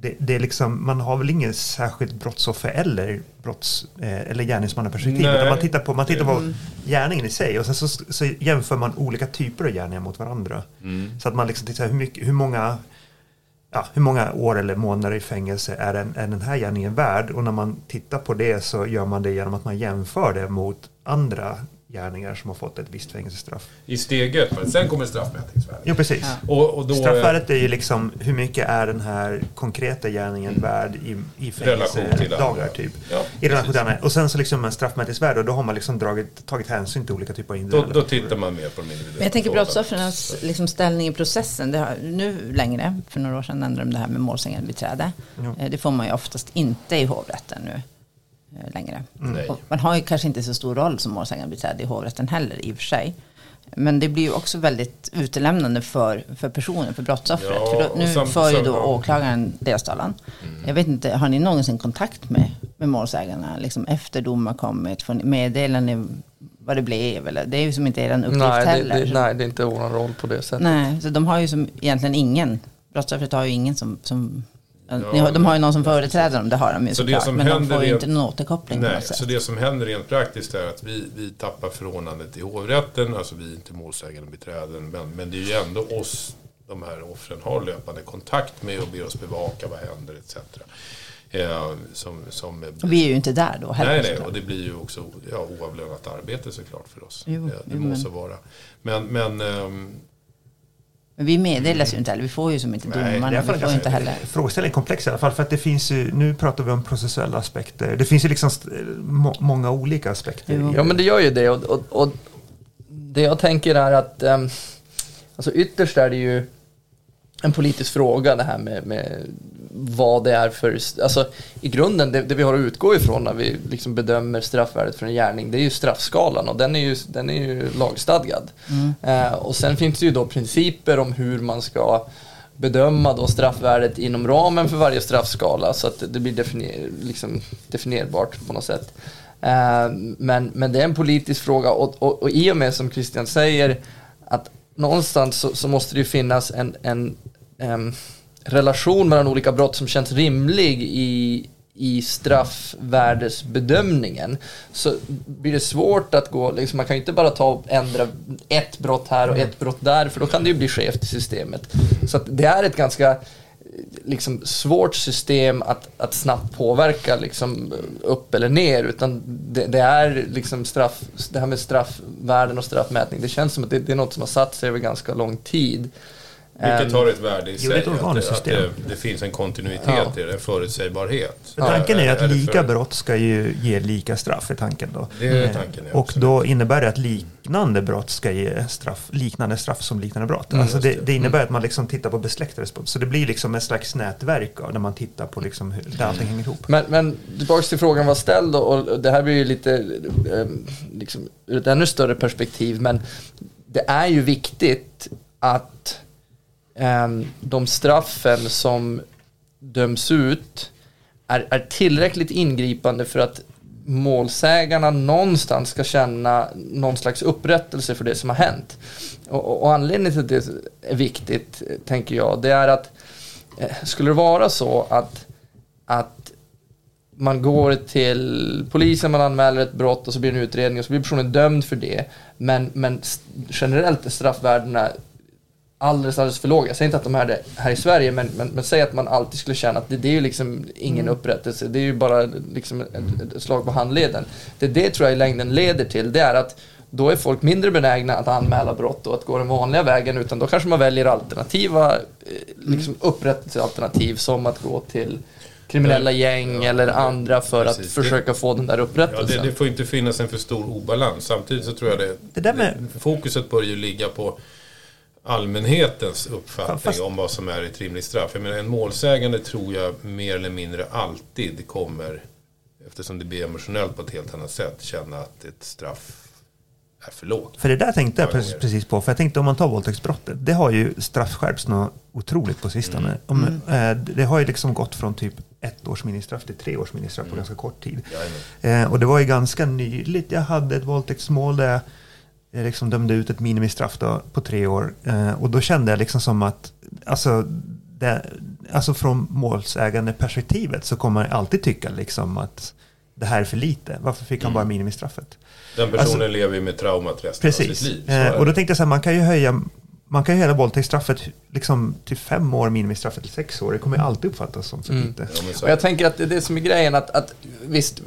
det, det är liksom, man har väl ingen särskilt brottsoffer eller, brotts, eh, eller gärningsmannaperspektiv. Utan man tittar på, man tittar på gärningen i sig och sen så, så jämför man olika typer av gärningar mot varandra. Så att man liksom tittar hur, mycket, hur många ja, hur många år eller månader i fängelse är den, är den här gärningen värd? Och när man tittar på det så gör man det genom att man jämför det mot andra gärningar som har fått ett visst fängelsestraff. I steg ett, men sen kommer straffmätningsvärdet. Jo, precis. Och, och då, Straffvärdet är ju liksom hur mycket är den här konkreta gärningen värd i, i fängelsedagar typ. Ja, I relation till andra. Och sen så liksom en straffmätningsvärde och då har man liksom dragit, tagit hänsyn till olika typer av Då, individuella då faktorer. tittar man mer på de individuella Men jag tänker brottsoffrens liksom, ställning i processen. Det har, nu längre, för några år sedan ändrade de det här med målsägandebiträde. Ja. Eh, Det får man ju oftast inte i hovrätten nu längre. Nej. Och man har ju kanske inte så stor roll som målsägandebiträde i hovrätten heller i och för sig. Men det blir ju också väldigt utelämnande för, för personen, för brottsoffret. Ja, för då, nu sam- för ju då ja. åklagaren deras talan. Jag vet inte, har ni någonsin kontakt med, med målsägarna? Liksom efter dom har kommit? Får ni meddelar ni vad det blev? Eller? Det är ju som inte er uppgift Nej det, heller. det, nej, det är inte vår roll på det sättet. Nej, så de har ju som egentligen ingen. Brottsoffret har ju ingen som... som Ja, de har ju någon som företräder dem, det har de ju Så det såklart. som Men de får ju rent- inte någon återkoppling på Nej, något sätt. så det som händer rent praktiskt är att vi, vi tappar förordnandet i hovrätten, alltså vi är inte målsägande beträden, men, men det är ju ändå oss de här offren har löpande kontakt med och ber oss bevaka vad händer etc. Eh, som, som, vi är ju inte där då heller. nej, nej, och det blir ju också ja, oavlönat arbete såklart för oss. Jo, Eh, det jo, måste men- vara. Men, men ehm, Men vi meddelas ju inte heller. Vi får ju som inte domarna. alla fall Vi får ganska- inte heller. Frågeställningen är komplex i alla fall. För att det finns ju, nu pratar vi om processuella aspekter. Det finns ju liksom må, många olika aspekter. Jo. Ja men det gör ju det och, och, och det jag tänker är att um, alltså ytterst är det ju en politisk fråga det här med, med vad det är för, alltså i grunden det, det vi har att utgå ifrån när vi liksom bedömer straffvärdet för en gärning det är ju straffskalan och den är ju, den är ju lagstadgad. Eh, och sen finns det ju då principer om hur man ska bedöma då straffvärdet inom ramen för varje straffskala så att det blir definier, liksom definierbart på något sätt. Eh, men, men det är en politisk fråga och, och, och i och med som Christian säger att någonstans så, så måste det ju finnas en, en relation mellan olika brott som känns rimlig i, i straffvärdesbedömningen så blir det svårt att gå, liksom, man kan ju inte bara ta och ändra ett brott här och ett brott där för då kan det ju bli skevt i systemet. Så det är ett ganska liksom, svårt system att, att snabbt påverka liksom, upp eller ner utan det, det är liksom straff, det här med straffvärden och straffmätning det känns som att det, det är något som har satt sig över ganska lång tid. Vilket Ehm, har ett värde i Jo, det är sig. ett Att, organiskt det, att system. det, det finns en kontinuitet Ja. i det, en förutsägbarhet. Men tanken är att lika för- brott ska ju ge lika straff, är tanken då. Det är Eh, tanken, ja, Och då innebär det att liknande brott ska ge straff, liknande straff som liknande brott. Mm, alltså det, det. det innebär att man liksom tittar på besläktade brott. Så det blir liksom ett slags nätverk av, när man tittar på liksom hur, där allting hänger ihop. Men, men tillbaka till frågan var ställd och det här blir ju lite eh, liksom, ur ett ännu större perspektiv men det är ju viktigt att Ehm, de straffen som döms ut är, är tillräckligt ingripande för att målsägarna någonstans ska känna någon slags upprättelse för det som har hänt. Och, och, och anledningen till att det är viktigt, tänker jag, det är att eh, skulle det vara så att, att man går till polisen, man anmäler ett brott och så blir det en utredning och så blir personen dömd för det. Men, men generellt är straffvärdena alldeles, alldeles för låga. Jag säger inte att de är det här i Sverige, men, men, men säg att man alltid skulle känna att det, det är ju liksom ingen upprättelse. Det är ju bara liksom ett, ett slag på handleden. Det det tror jag i längden leder till, det är att då är folk mindre benägna att anmäla brott och att gå den vanliga vägen, utan då kanske man väljer alternativa eh, liksom upprättelsealternativ som att gå till kriminella gäng Ja, eller det- andra för att precis. försöka få den där Ja, upprättelsen. det, det får inte finnas en för stor obalans. Samtidigt så tror jag det, Det där med- fokuset bör ju ligga på allmänhetens uppfattning Fast- om vad som är ett rimligt straff. Jag menar, en målsägande tror jag mer eller mindre alltid kommer, eftersom det blir emotionellt på ett helt annat sätt, känna att ett straff är för lågt. För det där tänkte jag Ja, precis, på. För jag tänkte om man tar våldtäktsbrottet. Det har ju straffskärpts något otroligt på sistone. Mm. Om, eh, det har ju liksom gått från typ ett års ministraff till tre års ministraff på ganska kort tid. Eh, och det var ju ganska nyligt jag hade ett våldtäktsmål där jag liksom dömde ut ett minimistraff då, på tre år. Eh, och då kände jag liksom som att, alltså, det, alltså från målsägande perspektivet så kommer man alltid tycka liksom att det här är för lite. Varför fick han Mm. bara minimistraffet? Den personen Alltså- lever ju med traumat resten av Precis. sitt liv. Eh, och då tänkte jag så här, man kan ju höja man kan ju höja våldtäktsstraffet liksom till fem år, minimistraffet till sex år. Det kommer ju alltid uppfattas som för Mm. lite. Ja, så Och jag tänker att det är det som är grejen att, att visst,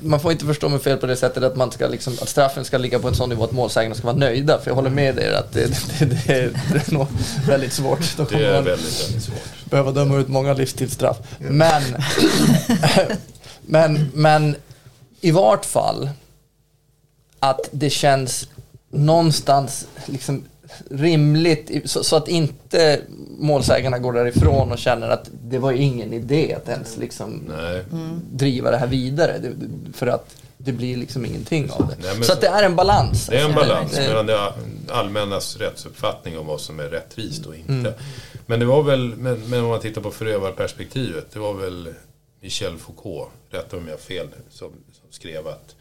man får inte förstå mig fel på det sättet att man ska liksom, att straffen ska ligga på en sån nivå att målsägarna ska vara nöjda. För jag håller med er att det, det, det, är, det är nog väldigt svårt. Då det är väldigt, väldigt svårt. behöva döma ut många livstidsstraff. Men, *laughs* men, men i vart fall att det känns någonstans liksom rimligt så, så att inte målsägarna går därifrån och känner att det var ingen idé att ens liksom driva det här vidare för att det blir liksom ingenting av det. Nej, så att det är en balans. Det är en alltså. balans Det- mellan det allmännas rättsuppfattning om vad som är rättvist och inte. Mm. Men det var väl, men, men om man tittar på förövarperspektivet, det var väl Michel Foucault, rätt om jag har fel, som, som skrev att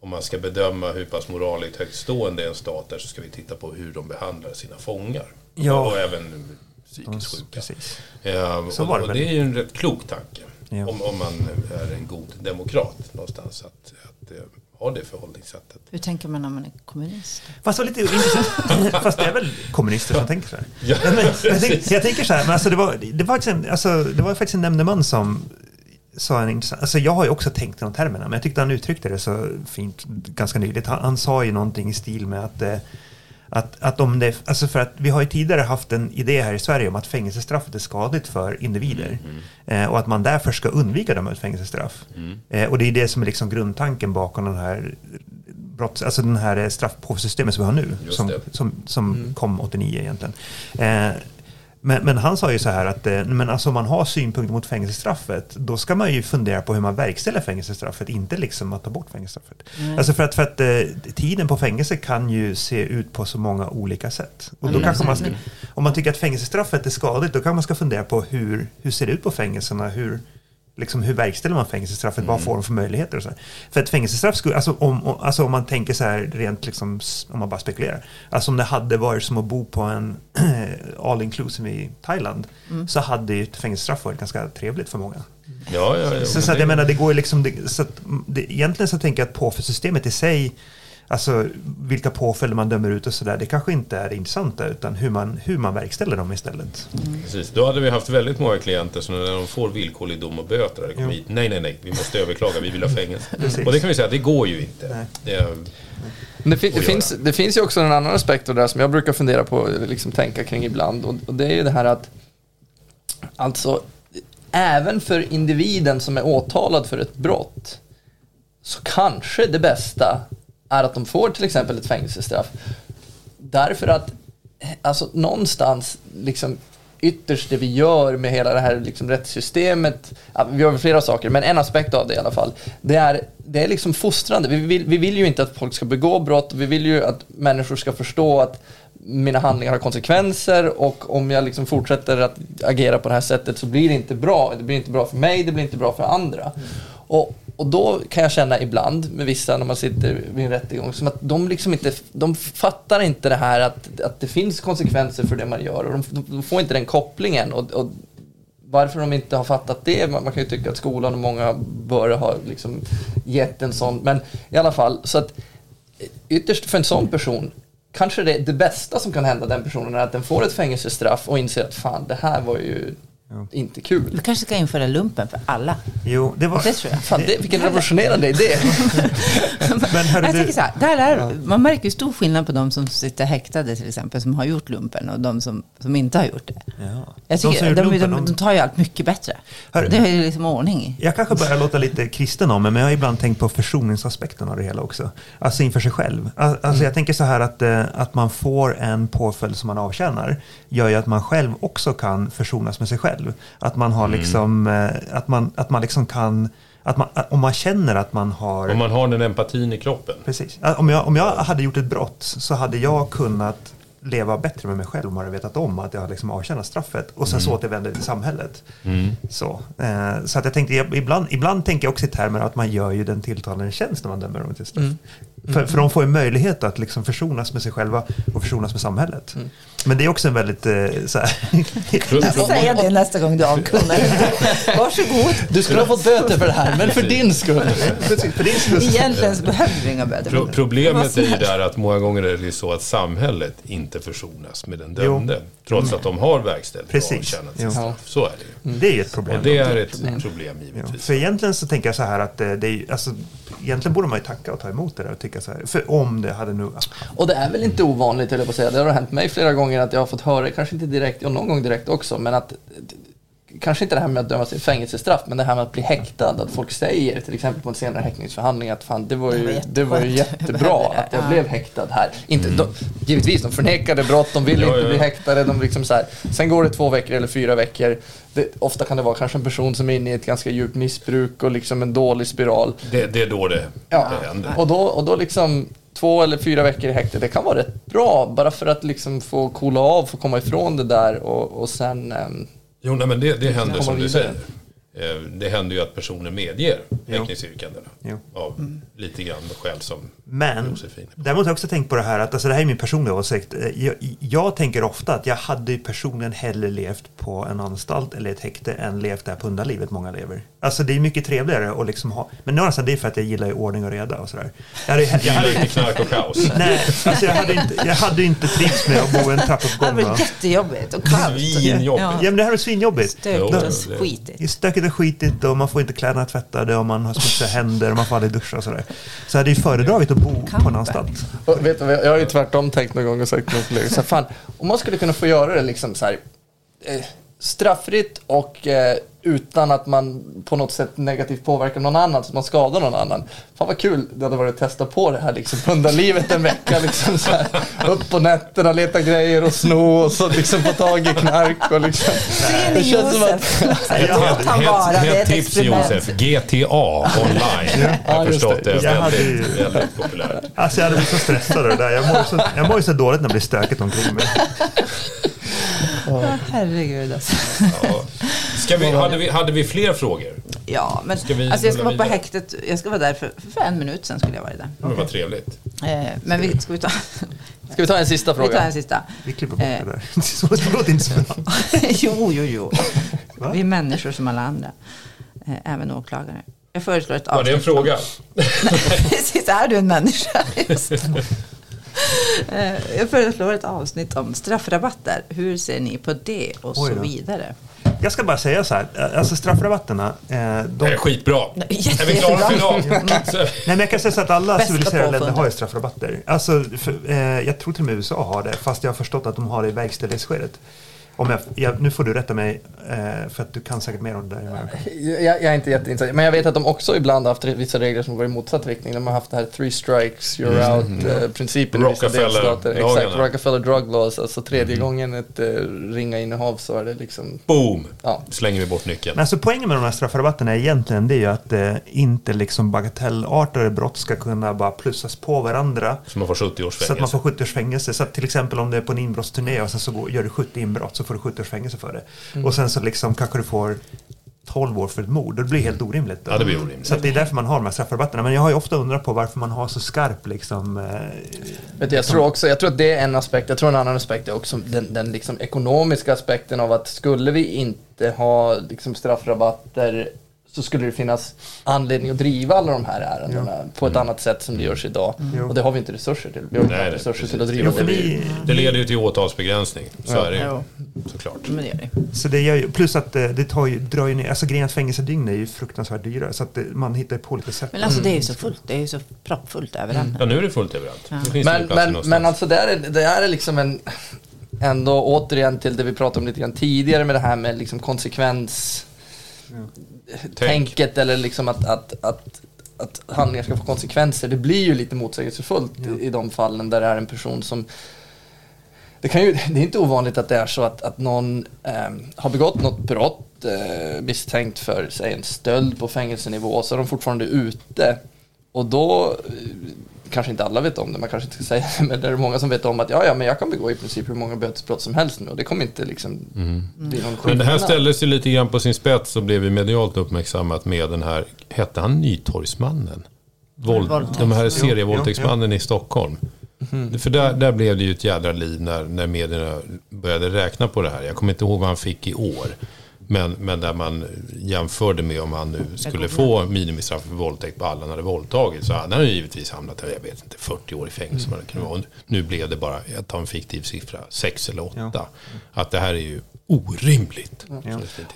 om man ska bedöma hur pass moraliskt högtstående en stat är så ska vi titta på hur de behandlar sina fångar. Ja. Och även psykiskt sjuka. Precis. Ja, Så och, var det och det är ju en rätt klok tanke. Ja. Om, om man är en god demokrat någonstans. Att, att eh, ha det förhållningssättet. Hur tänker man när man är kommunist? Fast, det var lite intressant. *laughs* Fast det är väl kommunister som tänker så här. Ja, men, jag, tänker, jag tänker så här, men alltså det, var, det, var faktiskt en, alltså, det var faktiskt en nämndeman som sa en intressant... Alltså jag har ju också tänkt i de termerna, men jag tyckte han uttryckte det så fint ganska nyligt. Han, han sa ju någonting i stil med att eh, att, att om det, alltså för att vi har ju tidigare haft en idé här i Sverige om att fängelsestraffet är skadligt för individer. Eh, och att man därför ska undvika döma ut fängelsestraff. Eh, och det är det som är liksom grundtanken bakom den här brotts, alltså den här straffpåföljdssystemet som vi har nu. Just Som, det. som, som kom 89 egentligen. Eh, men, men han sa ju så här att eh, men alltså om man har synpunkter mot fängelsestraffet då ska man ju fundera på hur man verkställer fängelsestraffet, inte liksom att ta bort fängelsestraffet. Alltså för att, för att eh, tiden på fängelse kan ju se ut på så många olika sätt. Och då Mm. kanske man ska, om man tycker att fängelsestraffet är skadligt då kanske man ska fundera på hur, hur ser det ut på fängelserna? Hur, Liksom hur verkställer man fängelsestraffet? Mm. Vad får de för möjligheter? Och så här. För ett fängelsestraff skulle, alltså om, om, alltså om man tänker så här rent liksom, om man bara spekulerar. Alltså om det hade varit som att bo på en *clears throat* all inclusive i Thailand. Så hade ju ett fängelsestraff varit ganska trevligt för många. Ja, ja, ja. Så, så att jag menar, det går ju liksom, det, så att, det, egentligen så tänker jag att påföljdssystemet i sig, alltså vilka påföljder man dömer ut och sådär, det kanske inte är det intressanta, utan hur man, hur man verkställer dem istället. Precis. Då hade vi haft väldigt många klienter som när de får villkorlig dom och böter hade kommit hit. Nej, nej, nej, vi måste överklaga, vi vill ha fängelse. *laughs* Precis. Och det kan vi säga, det går ju inte. Nej. Det är, Men det, fin- det, finns, det finns ju också en annan aspekt av det här som jag brukar fundera på, liksom tänka kring ibland. Och, och det är ju det här att, alltså, även för individen som är åtalad för ett brott, så kanske det bästa är att de får till exempel ett fängelsestraff. Därför att, alltså någonstans, liksom ytterst det vi gör med hela det här liksom, rättssystemet, vi gör flera saker, men en aspekt av det i alla fall, det är, det är liksom fostrande. Vi vill, vi vill ju inte att folk ska begå brott, vi vill ju att människor ska förstå att mina handlingar har konsekvenser och om jag liksom fortsätter att agera på det här sättet så blir det inte bra. Det blir inte bra för mig, det blir inte bra för andra. Och, och då kan jag känna ibland med vissa när man sitter vid en rättegång som att de liksom inte, de fattar inte det här att, att det finns konsekvenser för det man gör och de, de, får inte den kopplingen. Och, och varför de inte har fattat det, man, man kan ju tycka att skolan och många bör ha liksom gett en sån, men i alla fall så att ytterst för en sån person kanske det, det bästa som kan hända den personen är att den får ett fängelsestraff och inser att fan det här var ju inte kul. Vi kanske ska införa lumpen för alla. Jo, det var... Det tror jag. Fan, det, vilken revolutionerande idé. *laughs* Men hörru, jag du, tänker så här, där är, man märker ju stor skillnad på de som sitter häktade till exempel, som har gjort lumpen och de som, som inte har gjort det. ja. Jag tycker, de, de, lumpen, de, de- tar ju allt mycket bättre. Hör- det har ju liksom ordning i. Jag kanske börjar låta lite kristen om mig, men jag har ibland tänkt på försoningsaspekten av det hela också. Alltså inför sig själv. Al- Alltså jag tänker så här att, eh, att man får en påföljd som man avtjänar gör ju att man själv också kan försonas med sig själv. Att man har liksom, eh, att man, att man liksom kan, att man, om man känner att man har om man har den empatin i kroppen. Precis. Om jag, om jag hade gjort ett brott så hade jag kunnat leva bättre med mig själv om jag hade vetat om att jag hade liksom avtjänat straffet och sen så återvände till samhället. Så, eh, så att jag tänkte, jag- ibland, ibland tänker jag också i termer att man gör ju den tilltalade en tjänst när man dömer dem till straff. För, för de får ju möjlighet att liksom försonas med sig själva och försonas med samhället. Men det är också en väldigt eh, så här, Jag ska säga det nästa gång du avkunnar. Varsågod. Du skulle ha fått böter för det här, men för din skull. För är just- Egentligen så behöver du inga böter. Pro problemet är ju där att många gånger är det så att samhället inte försonas med den Jo. dömde. Trots att de har verkställt och avtjänat Jo. sitt straff. Så är det ju. det är ju ett problem. Och det är ett problem. problem Ja, givetvis. för egentligen så tänker jag så här att eh, det är, alltså, egentligen borde man ju tacka och ta emot det där och tycka så här. För om det hade nu... Och det är väl inte ovanligt, höll jag på att säga. Det har hänt mig flera gånger att jag har fått höra, kanske inte direkt, och någon gång direkt också, men att Kanske inte det här med att dömas till fängelsestraff, men det här med att bli häktad. Att folk säger, till exempel på en senare häktningsförhandling, att fan, det var ju, det var ju jättebra att jag Ja. blev häktad här. Inte, de, givetvis, de förnekade brott, de ville inte bli häktade. De liksom så här. Sen går det två veckor eller fyra veckor. Det, ofta kan det vara kanske en person som är inne i ett ganska djupt missbruk och liksom en dålig spiral. Det, det är då det, Ja, det händer. och då, och då liksom två eller fyra veckor i häkte, det kan vara rätt bra. Bara för att liksom få coola av, få komma ifrån det där och, och sen... Jo, nej, men det, det händer som du säger. Eh, Det händer ju att personer medger häktningsyrkandena. Av lite grann skäl som Men däremot har jag också tänkt på det här att alltså det här är min personliga åsikt. Eh, Jag, jag tänker ofta att jag hade ju personligen hellre levt på en anstalt eller ett häkte än levt där pundarlivet många lever. Alltså det är mycket trevligare att liksom ha, men någonstans det är för att jag gillar ju ordning och reda och sådär. Jag hade, jag hade, inte knark och kaos. *laughs* nej, alltså jag hade inte, jag hade inte trivts med att bo i en Det trappuppgång. hade va? varit jättejobbigt och kallt. Svinjobbigt. Ja men det här är svinjobbigt. Stökigt och det- skitigt. Det är skitigt och man får inte kläderna tvättade och man har smutsiga händer och man får aldrig duscha och sådär. Så jag hade ju föredragit att bo på en anstalt. Och vet du, jag har ju tvärtom tänkt någon gång och sagt till någon kollega, så här, fan, om man skulle kunna få göra det liksom så här, eh, straffritt och eh, utan att man på något sätt negativt påverkar någon annan, så att man skadar någon annan. Fan vad kul det hade varit att testa på det här liksom, pundarlivet en vecka, liksom så här, upp på nätterna, leta grejer och sno och så liksom få tag i knark och liksom. Det känns som att, Josef? Låt han vara, det är Helt ett tips. Josef, GTA online. Jag Ja, har förstått det. det. Jag hade Väldigt, ju- väldigt populärt. Alltså jag hade blivit så stressad av det där. Jag mår ju så, jag mår ju så dåligt när det blir stökigt omkring mig. Herregud alltså. Ja. Ska vi, hade, vi, hade vi fler frågor? Ja, men Ska vi alltså jag ska vara på häktet. Jag ska vara där för, för en minut sen skulle jag vara där. Men vad trevligt. Eh, men vi, ska vi ta, *laughs* Ska vi ta en sista vi tar fråga? en sista? Vi klipper bort Eh. det där. *laughs* Det låter inte så bra. *laughs* jo, jo, jo. Va? Vi är människor som alla andra. Eh, även åklagare. Jag föreslår ett Var det en avsnitt. fråga? Precis, är du en människa? Just. Eh, Jag föreslår ett avsnitt om straffrabatter. Hur ser ni på det? Och så vidare. Jag ska bara säga så här, alltså straffrabatterna, eh, Det är de, skitbra. Är vi klara för idag? *laughs* Nej, men jag kan säga så att alla Bästa civiliserade länder har ju straffrabatter. Alltså, för, eh, jag tror till och med USA har det, fast jag har förstått att de har det i verkställighetsskedet. Om jag, jag, nu får du rätta mig, eh, för att du kan säkert mer om det där. jag. Jag, är inte jätteinsatt, men jag vet att de också ibland har haft vissa regler som går i motsatt riktning. De har haft det här three strikes, you're out-principen i vissa delstater. Exakt, lagarna. Rockefeller drug laws. Alltså tredje gången ett eh, ringa innehav så är det liksom... Boom! Ja. Slänger vi bort nyckeln. Men alltså poängen med de här straffrabatterna egentligen det är ju att eh, inte liksom bagatellartade brott ska kunna bara plussas på varandra. Så man får 70 års Så att man fängelse. får 70 års fängelse. Så att till exempel om det är på en inbrottsturné och sen så går, gör du 70 inbrott så får du 70 års fängelse för det. Och sen så liksom kanske du får 12 år för ett mord. Det blir helt orimligt. Då. Ja, det blir orimligt. Så att det är därför man har de här straffrabatterna. Men jag har ju ofta undrat på varför man har så skarp liksom... Eh, Vet du, jag, tror också, jag tror att det är en aspekt. Jag tror en annan aspekt är också den, den liksom ekonomiska aspekten av att skulle vi inte ha liksom straffrabatter så skulle det finnas anledning att driva alla de här ärendena på ett annat sätt som det görs idag. Jo. Och det har vi inte resurser till. Vi har inte Nej, resurser precis. till att driva det. Det, det leder ju till åtalsbegränsning. Så Ja. är det ju. Jo, Såklart. men det det. så det gör ju, plus att eh, det tar ju, drar ju ner, alltså grejen är att fängelsedygn är ju fruktansvärt dyra. Så att det, man hittar på lite sätt. Men alltså det är ju så fullt. Det är ju så proppfullt överallt. Ja, nu är det fullt överallt. Ja. Det finns Men, men, men alltså det är, det är liksom en, ändå återigen till det vi pratade om lite grann tidigare med det här med liksom konsekvens tänket eller liksom att, att, att, att handlingar ska få konsekvenser. Det blir ju lite motsägelsefullt i, i de fallen där det är en person som det, kan ju, det är inte ovanligt att det är så att, att någon ehm, har begått något brott eh, misstänkt för säg en stöld på fängelsenivå så är de fortfarande ute. Och då, eh, kanske inte alla vet om det, man kanske inte ska säga det, *laughs* men det är många som vet om att ja, ja, men jag kan begå i princip hur många bötesbrott som helst nu och det kommer inte liksom bli någon Men det här ställdes ju lite grann på sin spets och blev ju medialt uppmärksammat med den här, hette han Nytorgsmannen? Våld, de här serievåldtäktsmannen i Stockholm. För där, där blev det ju ett jädra liv när, när medierna började räkna på det här. Jag kommer inte ihåg vad han fick i år. Men, men där man jämförde med om han nu skulle få minimistraff för våldtäkt på alla han hade våldtagit. Så hade han ju givetvis hamnat, jag vet inte, 40 år i fängelse. vad det kunde vara. Och Nu blev det bara, jag tar en fiktiv siffra, 6 eller 8. Att det här är ju orimligt.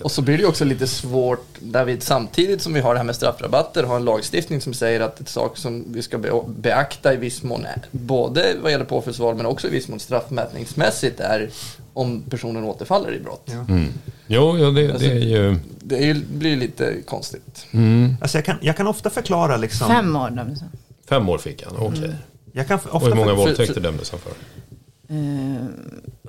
Och så blir det också lite svårt där vi samtidigt som vi har det här med straffrabatter har en lagstiftning som säger att ett sak som vi ska be- beakta i viss mån både vad gäller påföljdsval men också i viss mån straffmätningsmässigt är om personen återfaller i brott. Mm. Jo, ja, det, det är ju... Det är ju, blir lite konstigt. Mm. Alltså jag, kan, jag kan ofta förklara liksom... Fem år dömdes han. Fem år fick han, okej. Jag kan Och hur många för, våldtäkter dömdes han för? Eh,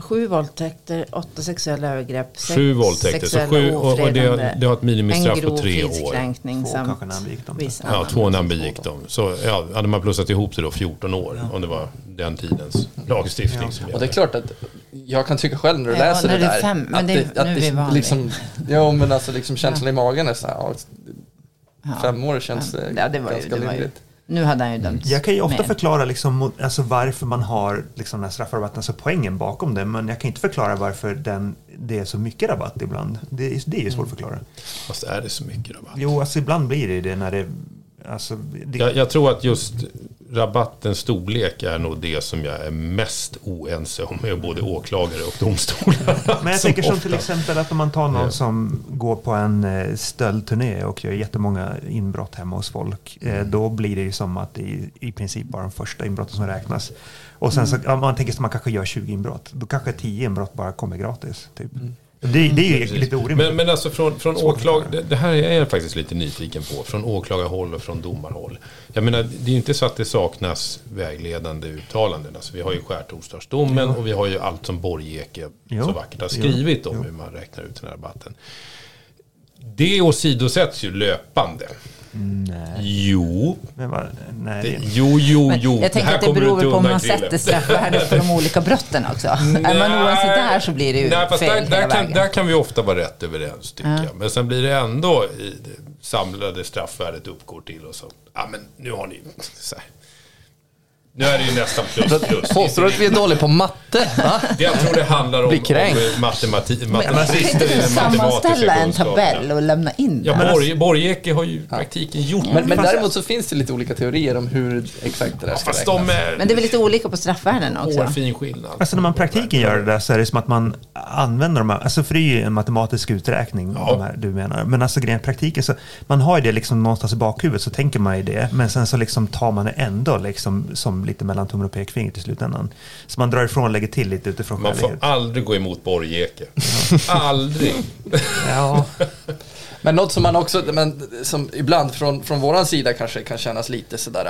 sju våldtäkter, åtta sexuella övergrepp, sex Sju våldtäkter, så sexuella sju, och, och det, det har ett minimistraff på tre år. Två samt kanske när han begick dem. viss Ja, två när han begick dem. Så ja, hade man plussat ihop det då 14 år, om det var den tidens lagstiftning som Och det är klart att jag kan tycka själv när du Ja, läser när det det är där. fem, men att det- nu är vi vanliga. liksom, Jo, men alltså liksom känslan i magen är så här, ja, Ja. fem år känns det Ja, det var ju, ganska det var ju, lindrigt. Nu hade han ju dömts Jag kan ju ofta mer. förklara liksom, alltså varför man har liksom, den här straffrabatten, alltså poängen bakom det. Men jag kan inte förklara varför den, det är så mycket rabatt ibland. Det, är- det är ju svårt att förklara. Fast är det så mycket rabatt? Jo, alltså ibland blir det det när det... Alltså, det Jag, jag tror att just rabattens storlek är nog det som jag är mest oense om med både åklagare och domstolar. *laughs* Men jag tänker som till exempel att om man tar någon som går på en eh, stöldturné och gör jättemånga inbrott hemma hos folk. Eh, Mm. då blir det ju som att det är i princip bara de första inbrotten som räknas. Och sen så, om man tänker sig att man kanske gör 20 inbrott. Då kanske 10 inbrott bara kommer gratis. Typ. Det, det är lite orimligt. Men, men alltså från, från åklag, det, det här är jag faktiskt lite nyfiken på. Från åklagarhåll och från domarhåll. Jag menar, det är ju inte så att det saknas vägledande uttalanden. Alltså, vi har ju skärtorsdagsdomen och vi har ju allt som Borgeke Jo. så vackert har skrivit om Jo. hur man räknar ut den här rabatten. Det åsidosätts ju löpande. Nej. Jo. Men vad, nej, Det, jo, jo, Men jo. jag tänker att det beror väl på om man sätter straffvärdet för de olika brotten också. är man oense där så blir det ju Nej, fast fel där, hela där, kan, vägen. där kan vi ofta vara rätt överens, tycker Ja. jag. Men sen blir det ändå i det samlade straffvärdet uppgår till och så. Ja, men nu har ni... Så här. Nu är det ju nästan plus plus. Påstår du att vi är dåliga på matte? Va? Jag tror det handlar om, om matematik, Kan matematister inte i du den matematiska sammanställa en tabell och lämna in Ja, den? Borg, Borgeke har ju i praktiken gjort Men, men däremot så finns det lite olika teorier om hur exakt det där ska Fast räknas. de är Men det är väl lite olika på straffvärden också? hårfin skillnad. Alltså när man praktiken gör det där så är det som att man använder de här, alltså för det är ju en matematisk uträkning, Ja. de här du menar. Men alltså grejen praktiken så, man har ju det liksom någonstans i bakhuvudet så tänker man ju det, men sen så liksom tar man det ändå liksom som lite mellan tummen och pekfingret i slutändan. Så man drar ifrån och lägger till lite utifrån Man får aldrig gå emot Borgeke. aldrig. *laughs* Ja, Men något som man också, men, som ibland från, från våran sida kanske kan kännas lite sådär,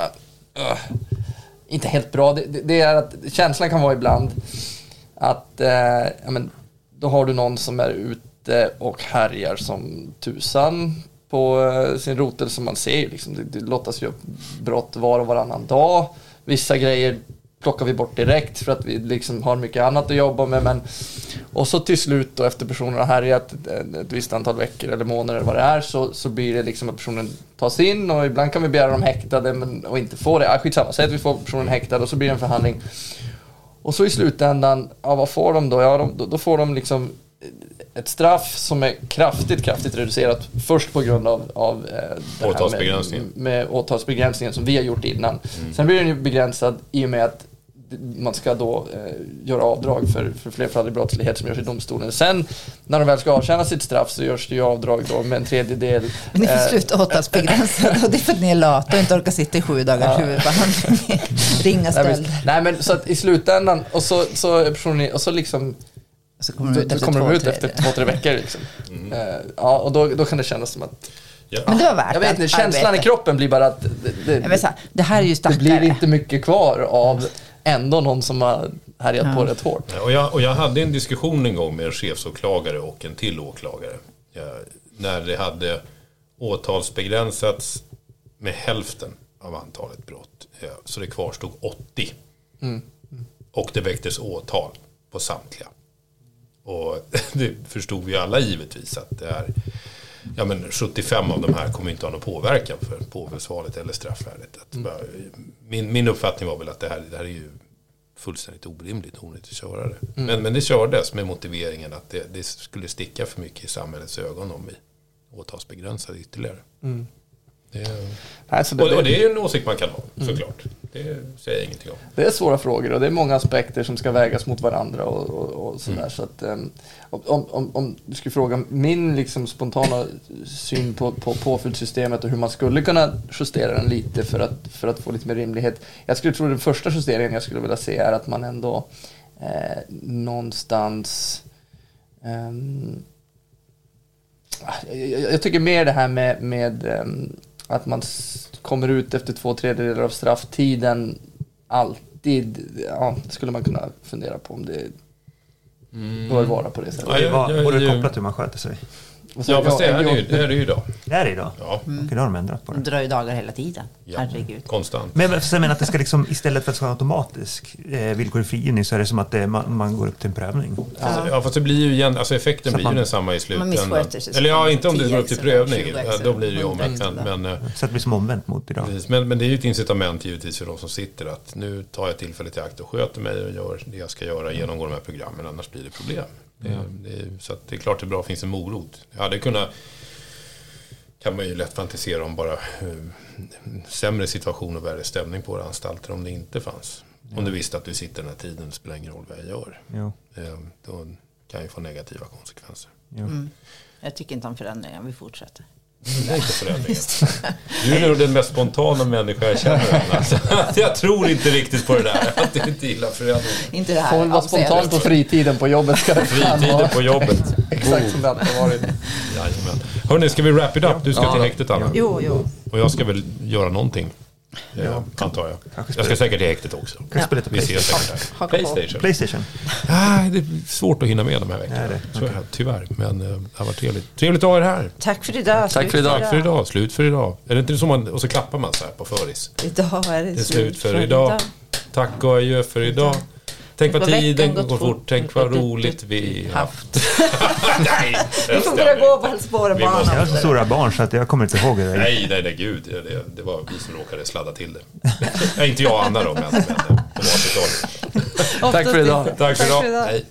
uh, inte helt bra. Det, det, det är att känslan kan vara ibland att, eh, ja, men, då har du någon som är ute och härjar som tusan på eh, sin rotel som man ser liksom, det, det lottas ju upp brott var och varannan dag. Vissa grejer plockar vi bort direkt för att vi liksom har mycket annat att jobba med. Men, och så till slut då efter personen har härjat ett, ett visst antal veckor eller månader eller vad det är så, så blir det liksom att personen tas in och ibland kan vi begära dem häktade men, och inte få det. Ah, skitsamma, säg att vi får personen häktad och så blir det en förhandling. Och så i slutändan, ja vad får de då? Ja, de, då, då får de liksom ett straff som är kraftigt, kraftigt reducerat. Först på grund av, av eh, Åtalsbegränsningen. Med, med åtalsbegränsningen som vi har gjort innan. Sen blir den ju begränsad i och med att man ska då eh, göra avdrag för, för flerfaldig brottslighet som görs i domstolen. Sen när de väl ska avtjäna sitt straff så görs det ju avdrag då med en tredjedel. Men ni eh, får sluta åtalsbegränsade och det är för att ni är lata och inte orkar sitta i sju dagars huvudbehandling. Ringa Nej, stöld. visst. Nej men så att i slutändan och så, så och så liksom Så kommer de då, ut efter kommer två, ut tre. efter två, tre veckor liksom. Eh, ja, och då, då kan det kännas som att Ja. Men det var värt Jag vet inte, känslan arbeta. i kroppen blir bara att det, det, Jag vet så här, det här är ju det stackare. blir inte mycket kvar av ändå någon som har härjat Ja. på rätt hårt. Och jag, och jag hade en diskussion en gång med en chefsåklagare och en till åklagare. Ja, när det hade åtalsbegränsats med hälften av antalet brott. Så det kvarstod 80. Och det väcktes åtal på samtliga. Och *laughs* det förstod vi alla givetvis att det är Ja men 75 av de här kommer inte ha någon påverkan för påföljdsvalet eller straffvärdet. Bara, min, min uppfattning var väl att det här, det här är ju fullständigt orimligt onödigt att köra det. Men, men det kördes med motiveringen att det, det skulle sticka för mycket i samhällets ögon om vi åtalsbegränsade ytterligare. Det, Nej, så det, och, och det är ju en åsikt man kan ha såklart. Det säger jag ingenting om. det är svåra frågor och det är många aspekter som ska vägas mot varandra och, och, och sådär. Så att, um, om, om, om du skulle fråga min liksom spontana syn på, på påföljdssystemet och hur man skulle kunna justera den lite för att, för att få lite mer rimlighet. Jag skulle tro den första justeringen jag skulle vilja se är att man ändå eh, någonstans ehm, jag, jag, jag tycker mer det här med, med ehm, att man kommer ut efter två tredjedelar av strafftiden alltid, ja, skulle man kunna fundera på om det bör vara på det sättet. Ja, det var, jag- och det är jag- kopplat till hur man sköter sig. Så- Ja fast det är det ju, det är det ju idag. Det är det idag. Ja, Okej, då har de ändrat på De det. drar ju dagar hela tiden. ja. Herregud. konstant. Men så jag menar att det ska liksom, istället för att det ska vara automatisk eh, villkorlig frigivning så är det som att det, man, man går upp till en prövning. Alltså, ja, fast det blir ju igen, alltså effekten Så blir man- ju densamma i slutändan. missköter sig Eller ja, inte om det tio går upp till prövning. 20 Ja, extra, Då blir det ju 100 omvänt. Men, men, eh, Så att det blir som omvänt mot idag. men, men det är ju ett incitament givetvis för de som sitter att nu tar jag tillfället i akt och sköter mig och gör det jag ska göra, genomgår de här programmen, annars blir det problem. Det, det, är- så att det är klart det är bra att det finns en morot. Jag hade kunnat kan man ju lätt fantisera om bara eh, sämre situation och värre stämning på våra anstalter om det inte fanns. Om du visste att du sitter den här tiden, det spelar ingen roll vad jag gör. Jo, Eh, Då kan ju få negativa konsekvenser. jo. Jag tycker inte om förändringar, vi fortsätter. Du är nog den mest spontana människa jag känner. *laughs* Alltså, jag tror inte riktigt på det där. Att du inte gillar förändring. Inte det här Får vara spontan på fritiden på jobbet. Ska Fritiden på jobbet. *laughs* Exakt som det alltid har varit. Jajamän. Hörrni, ska vi wrap it up? Du ska Ja. till häktet Anna. Jo, jo. Och jag ska väl göra någonting. Ja, antar jag. Jag ska säkert till häktet också. Kanske spela lite Vi ses Playstation. säkert där. Playstation. Playstation. Nej, det är svårt att hinna med de här veckorna. Nej, det- Så är det, tyvärr. Men eh, det har varit trevligt. Trevligt att ha er här. Tack för idag. Tack för idag. Tack för idag. Slut för idag. Är det inte så man... Och så klappar man så här på föris. Idag är det, Det är slut för idag. Tack och adjö för idag. Tänk vad tiden gått går fort. fort. Tänk vad roligt vi haft. Nej, Vi får börja gå på på barn. måste- Jag har så stora barn så att jag kommer inte ihåg det. Nej, nej, nej, gud. Det, det, det var vi som råkade sladda till det. Nej, inte jag och Anna då, men, men det var förståeligt. Tack för idag. Tack för idag. Hej.